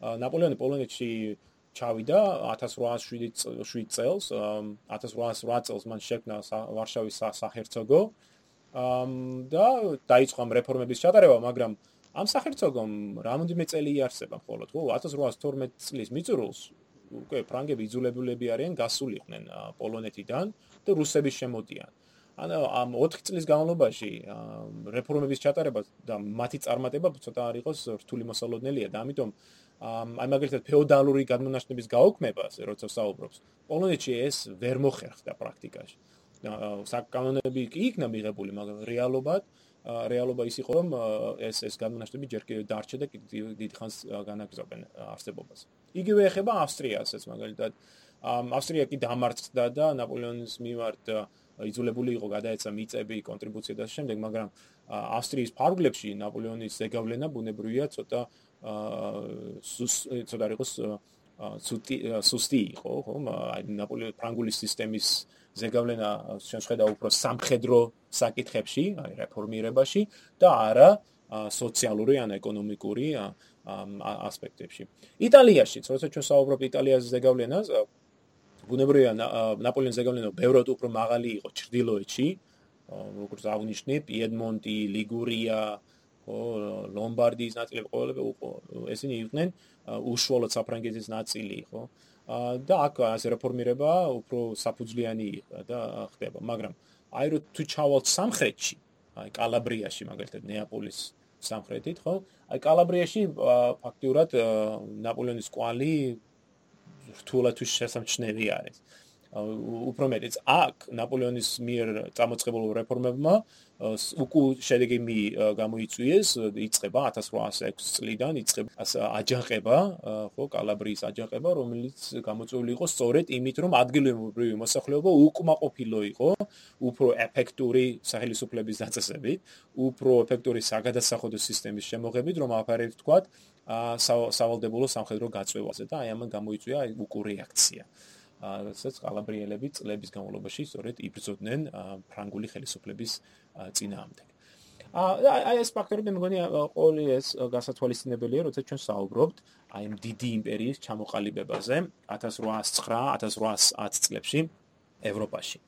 ნაპოლეონი პოლონეთში ჩავიდა 1807 წელს 1808 წელს მან შექმნა ვარშავის საჰერცოგო და დაიწყო ამ რეფორმების ჩატარება მაგრამ ამ საჰერცოგომ რამოდენიმე წელი იარსება მხოლოდ ხო 1812 წლის მიწურულს უკვე ფრანგები იძულებულები არიან გასულიყვნენ პოლონეთიდან და რუსების შემოდიან ანუ ამ 4 წლის განმავლობაში რეფორმების ჩატარება და მათი წარმატება ცოტა არ იყოს რთული მოსალოდნელია და ამიტომ აი მაგალითად ფეოდალური გადმონაშნების გაუქმებას, როცა საუბრობს, პოლონეთში ეს ვერ მოხერხდა პრაქტიკაში. საკანონები კი იქნა მიღებული, მაგრამ რეალობად რეალობა ის იყო, რომ ეს ეს განმანათლები ჯერ კიდევ დარჩა და დიდ ხანს განაგზობენ არსებობას. იგივე ეხება ავსტრიასაც მაგალითად. ავსტრია კი დამარცხდა და ნაპოლეონის მიმართ იძულებული იყო გადაეცა მიწები, კონტრიბუცია და შემდეგ, მაგრამ ავსტრიის ფარგლებში ნაპოლეონის ზეგავლენა ბუნებრივია ცოტა ცოტა იყოს სუსტი სუსტი იყო ხო? აი ნაპოლეონ ფრანგული სისტემის ზეგავლენა შეხედა უფრო სამხედრო საკითხებში აი რეფორმირებაში და არა სოციალური ან ეკონომიკური ასპექტებში. იტალიაში როცა ჩვენ საუბრობთ იტალიაზე ზეგავლენას ბუნებრივია ნაპოლეონის ზეგავლენა ბევრად უფრო მაღალი იყო ჩრდილოეთში როგორც აღნიშნე პიედმონტი ლიგურია ხო ლომბარდიის ნაწილი ყოველები ესენი იყვნენ უშუალოდ საფრანგეთის ნაწილი ხო? და აქ ასე რეფორმირება უფრო საფუძვლიანი და ხდება. მაგრამ აი რო თუ ჩავალთ სამხრეთში აი კალაბრიაში მაგალითად ნეაპოლის სამხრეთით ხო? აი კალაბრიაში ფაქტიურად ნაპოლეონის კვალი რთულად თუ შესამჩნევი არის უფრო მეტიც აქ ნაპოლეონის მიერ წამოწყებულ რეფორმებმა უკუ შედეგი მი გამოიწვიეს იწება 1806 წლიდან იწება აჯანყება ხო კალაბრიის აჯანყება რომელიც გამოწვეული იყო სწორედ იმით რომ ადგილობრივი მოსახლეობა უკმაყოფილო იყო უფრო ეფექტური სახელმწიფოების დაწესებით უფრო ეფექტური საგადასახადო სისტემის შემოღებით რომ აფარეთ თქვა სავალდებულო სამხედრო გაწევაზე და აი ამან გამოიწვია უკუ რეაქცია რასაც კალაბრიელები წლების განმავლობაში სწორედ იბრძოდნენ ფრანგული ხელისუფლების წინააღმდეგ. აი ეს ფაქტორები მე მგონი ყოველი ეს გასათვალისწინებელია, როცა ჩვენ საუბრობთ აი ამ დიდი იმპერიის ჩამოყალიბებაზე 1809-1810 წლებში ევროპაში.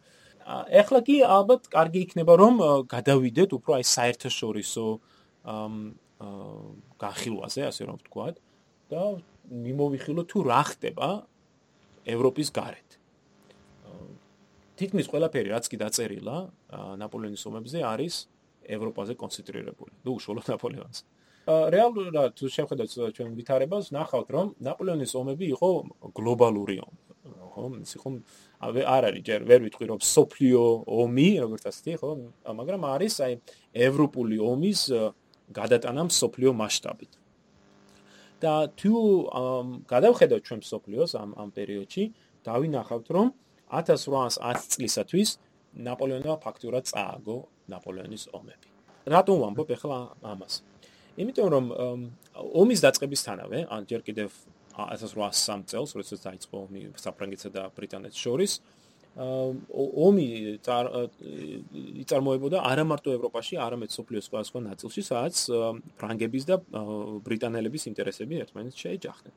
ეხლა კი ალბათ კარგი იქნება რომ გადავიდეთ უფრო აი საერთაშორისო განხილვაზე, ასე რომ ვთქვათ და მიმოვიხილოთ თუ რა ხდება ევროპის გარეთ. თითქმის ყველაფერი რაც კი დაწერილა ნაპოლეონის ომებზე არის ევროპაზე კონცენტრირებული. ნუ უშუალოდ ნაპოლეონს. რეალურად თუ შევხედოთ ჩვენ ვითარებას, ნახავთ რომ ნაპოლეონის ომები იყო გლობალური ომი. ხო, ის იყო არ არის ჯერ ვერ ვიტყვი რომ სოფლიო ომი, როგორც ასეთი, ხო, მაგრამ არის აი ევროპული ომის გადატანა სოფლიო მასშტაბით. და თუ გადავხედოთ ჩვენ სოფლიოს ამ ამ პერიოდში, დავინახავთ, რომ 1810 წლისათვის ნაპოლეონმა ფაქტურად წააგო ნაპოლეონის ომები. რატომ ვამბობ ახლა ამას? იმიტომ რომ ომის დაწყებისთანავე, ან ჯერ კიდევ 1803 წელს, როდესაც დაიწყო ომი საფრანგეთსა და ბრიტანეთს შორის, ომი იწარმოებოდა არა მარტო ევროპაში, არამედ სოფლიოს სხვადასხვა ნაწილში, სადაც ფრანგების და ბრიტანელების ინტერესები ერთმანეთს შეეჯახნენ.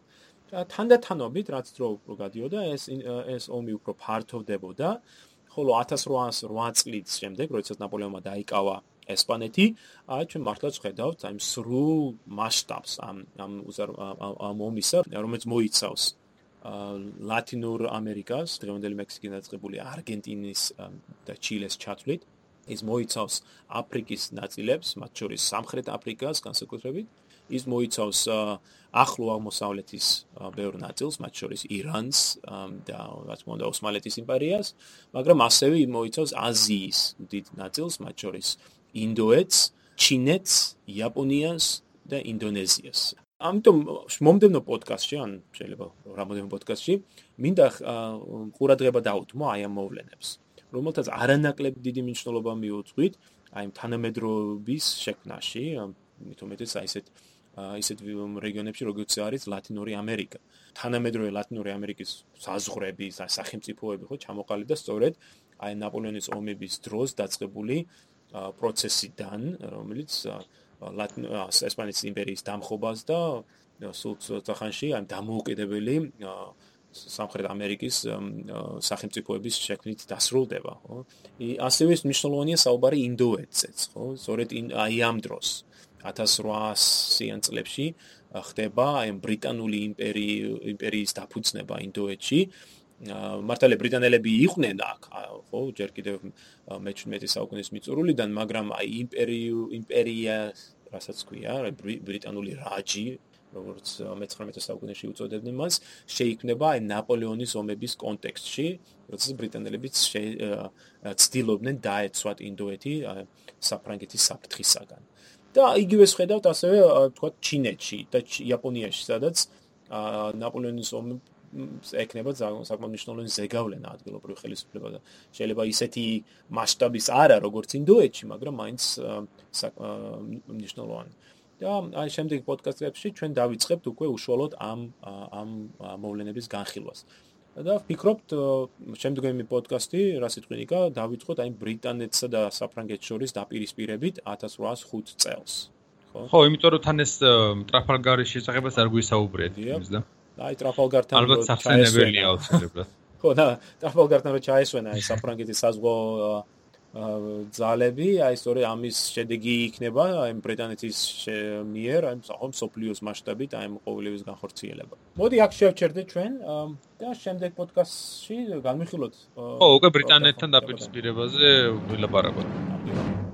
თანდათანობით, რაც დრო უფრო გადიოდა, ეს ეს ომი უფრო ფართოვდებოდა, ხოლო 1808 წლის შემდეგ, როდესაც ნაპოლეონმა დაიკავა ესპანეთი, აი ჩვენ მართლაც ხედავთ აი სრულ მასშტაბს ამ ამ ამ ომისა, რომელიც მოიცავს ლათინურ ამერიკას, დღევანდელი მექსიკის დაწყებული არგენტინის და ჩილეს ჩათვლით. ის მოიცავს აფრიკის ნაწილებს, მათ შორის სამხრეთ აფრიკას განსაკუთრებით. ის მოიცავს ახლო აღმოსავლეთის ბევრ ნაწილს, მათ შორის ირანს და რაც მონდა ოსმალეთის იმპერიას, მაგრამ ასევე მოიცავს აზიის დიდ ნაწილს, მათ შორის ინდოეთს, ჩინეთს, იაპონიას და ინდონეზიას. ამიტომ მომდენო პოდკასტში, ან შეიძლება რამოდენო პოდკასტში, მინდა ყურადღება დაუთმო აი ამ მოვლენებს, რომელთაც არანაკლებ დიდი მნიშვნელობა მიუძღვით აი თანამედროვეობის შექმნაში, მithumetes აი ესეთ ისეთ რეგიონებში, როგორც არის ლათინური ამერიკა. თანამედროვე ლათინური ამერიკის საზღვრები, სახელმწიფოები ხო ჩამოყალიბდა სწორედ აი ნაპოლეონის ომების დროს დაწყებული პროცესიდან, რომელიც ესპანეთის იმპერიის დამხობას და სულ ცოტახანში ამ დამოუკიდებელი სამხრეთ ამერიკის სახელმწიფოების შექმნით დასრულდება, ხო? ასევე მნიშვნელოვანია საუბარი ინდოეთზეც, ხო? სწორედ აი ამ დროს 1800-იან წლებში ხდება აი ბრიტანული იმპერიის დაფუძნება ინდოეთში. მართალია ბრიტანელები იყვნენ აქ, ხო, ჯერ კიდევ მე-17 საუკუნის მიწურულიდან, მაგრამ აი იმპერიუ იმპერია, რასაც ქვია, ბრიტანული რაჯი, როგორც მე-19 საუკუნეში უწოდებდნენ მას, შეიქმნება აი ნაპოლეონის ომების კონტექსტში, როცა ბრიტანელებიც ცდილობდნენ დაეცვათ ინდოეთი საფრანგეთის საფრთხისაგან. და იგივე შეხედავთ ასევე თქვა ჩინეთში და იაპონიაში, სადაც ნაპოლეონის ომი ეკნება საკმაოდ მნიშვნელოვანი ზეგავლენა ადგილობრივ ხელისუფლება და შეიძლება ისეთი მასშტაბის არა როგორც ინდოეთში, მაგრამ მაინც მნიშვნელოვანი. და აი შემდეგ პოდკასტებში ჩვენ დავიწყებთ უკვე უშუალოდ ამ ამ მოვლენების განხილვას. და ვფიქრობთ შემდგომი პოდკასტი რა სიტყვინიკა დავიწყოთ აი ბრიტანეთსა და საფრანგეთს შორის დაპირისპირებით 1805 წელს ხო ხო იმიტომ რომ თან ეს ტრაფალგარის შესახებას არ გვისაუბრეთ იმის და აი ტრაფალგართან ალბათ სახსენებელია აუცილებლად ხო და ტრაფალგართან რო ჩაესვენა აი საფრანგეთის საზღვაო ძალები, აი სწორი ამის შედეგი იქნება აი ბრიტანეთის მიერ, აი სახომ სოფლიოს მასშტაბით აი ყოველივეს განხორციელება. მოდი აქ შევჩერდეთ ჩვენ და შემდეგ პოდკასტში განვიხილოთ. ო, უკვე ბრიტანეთთან დაპირისპირებაზე ვილაპარაკოთ.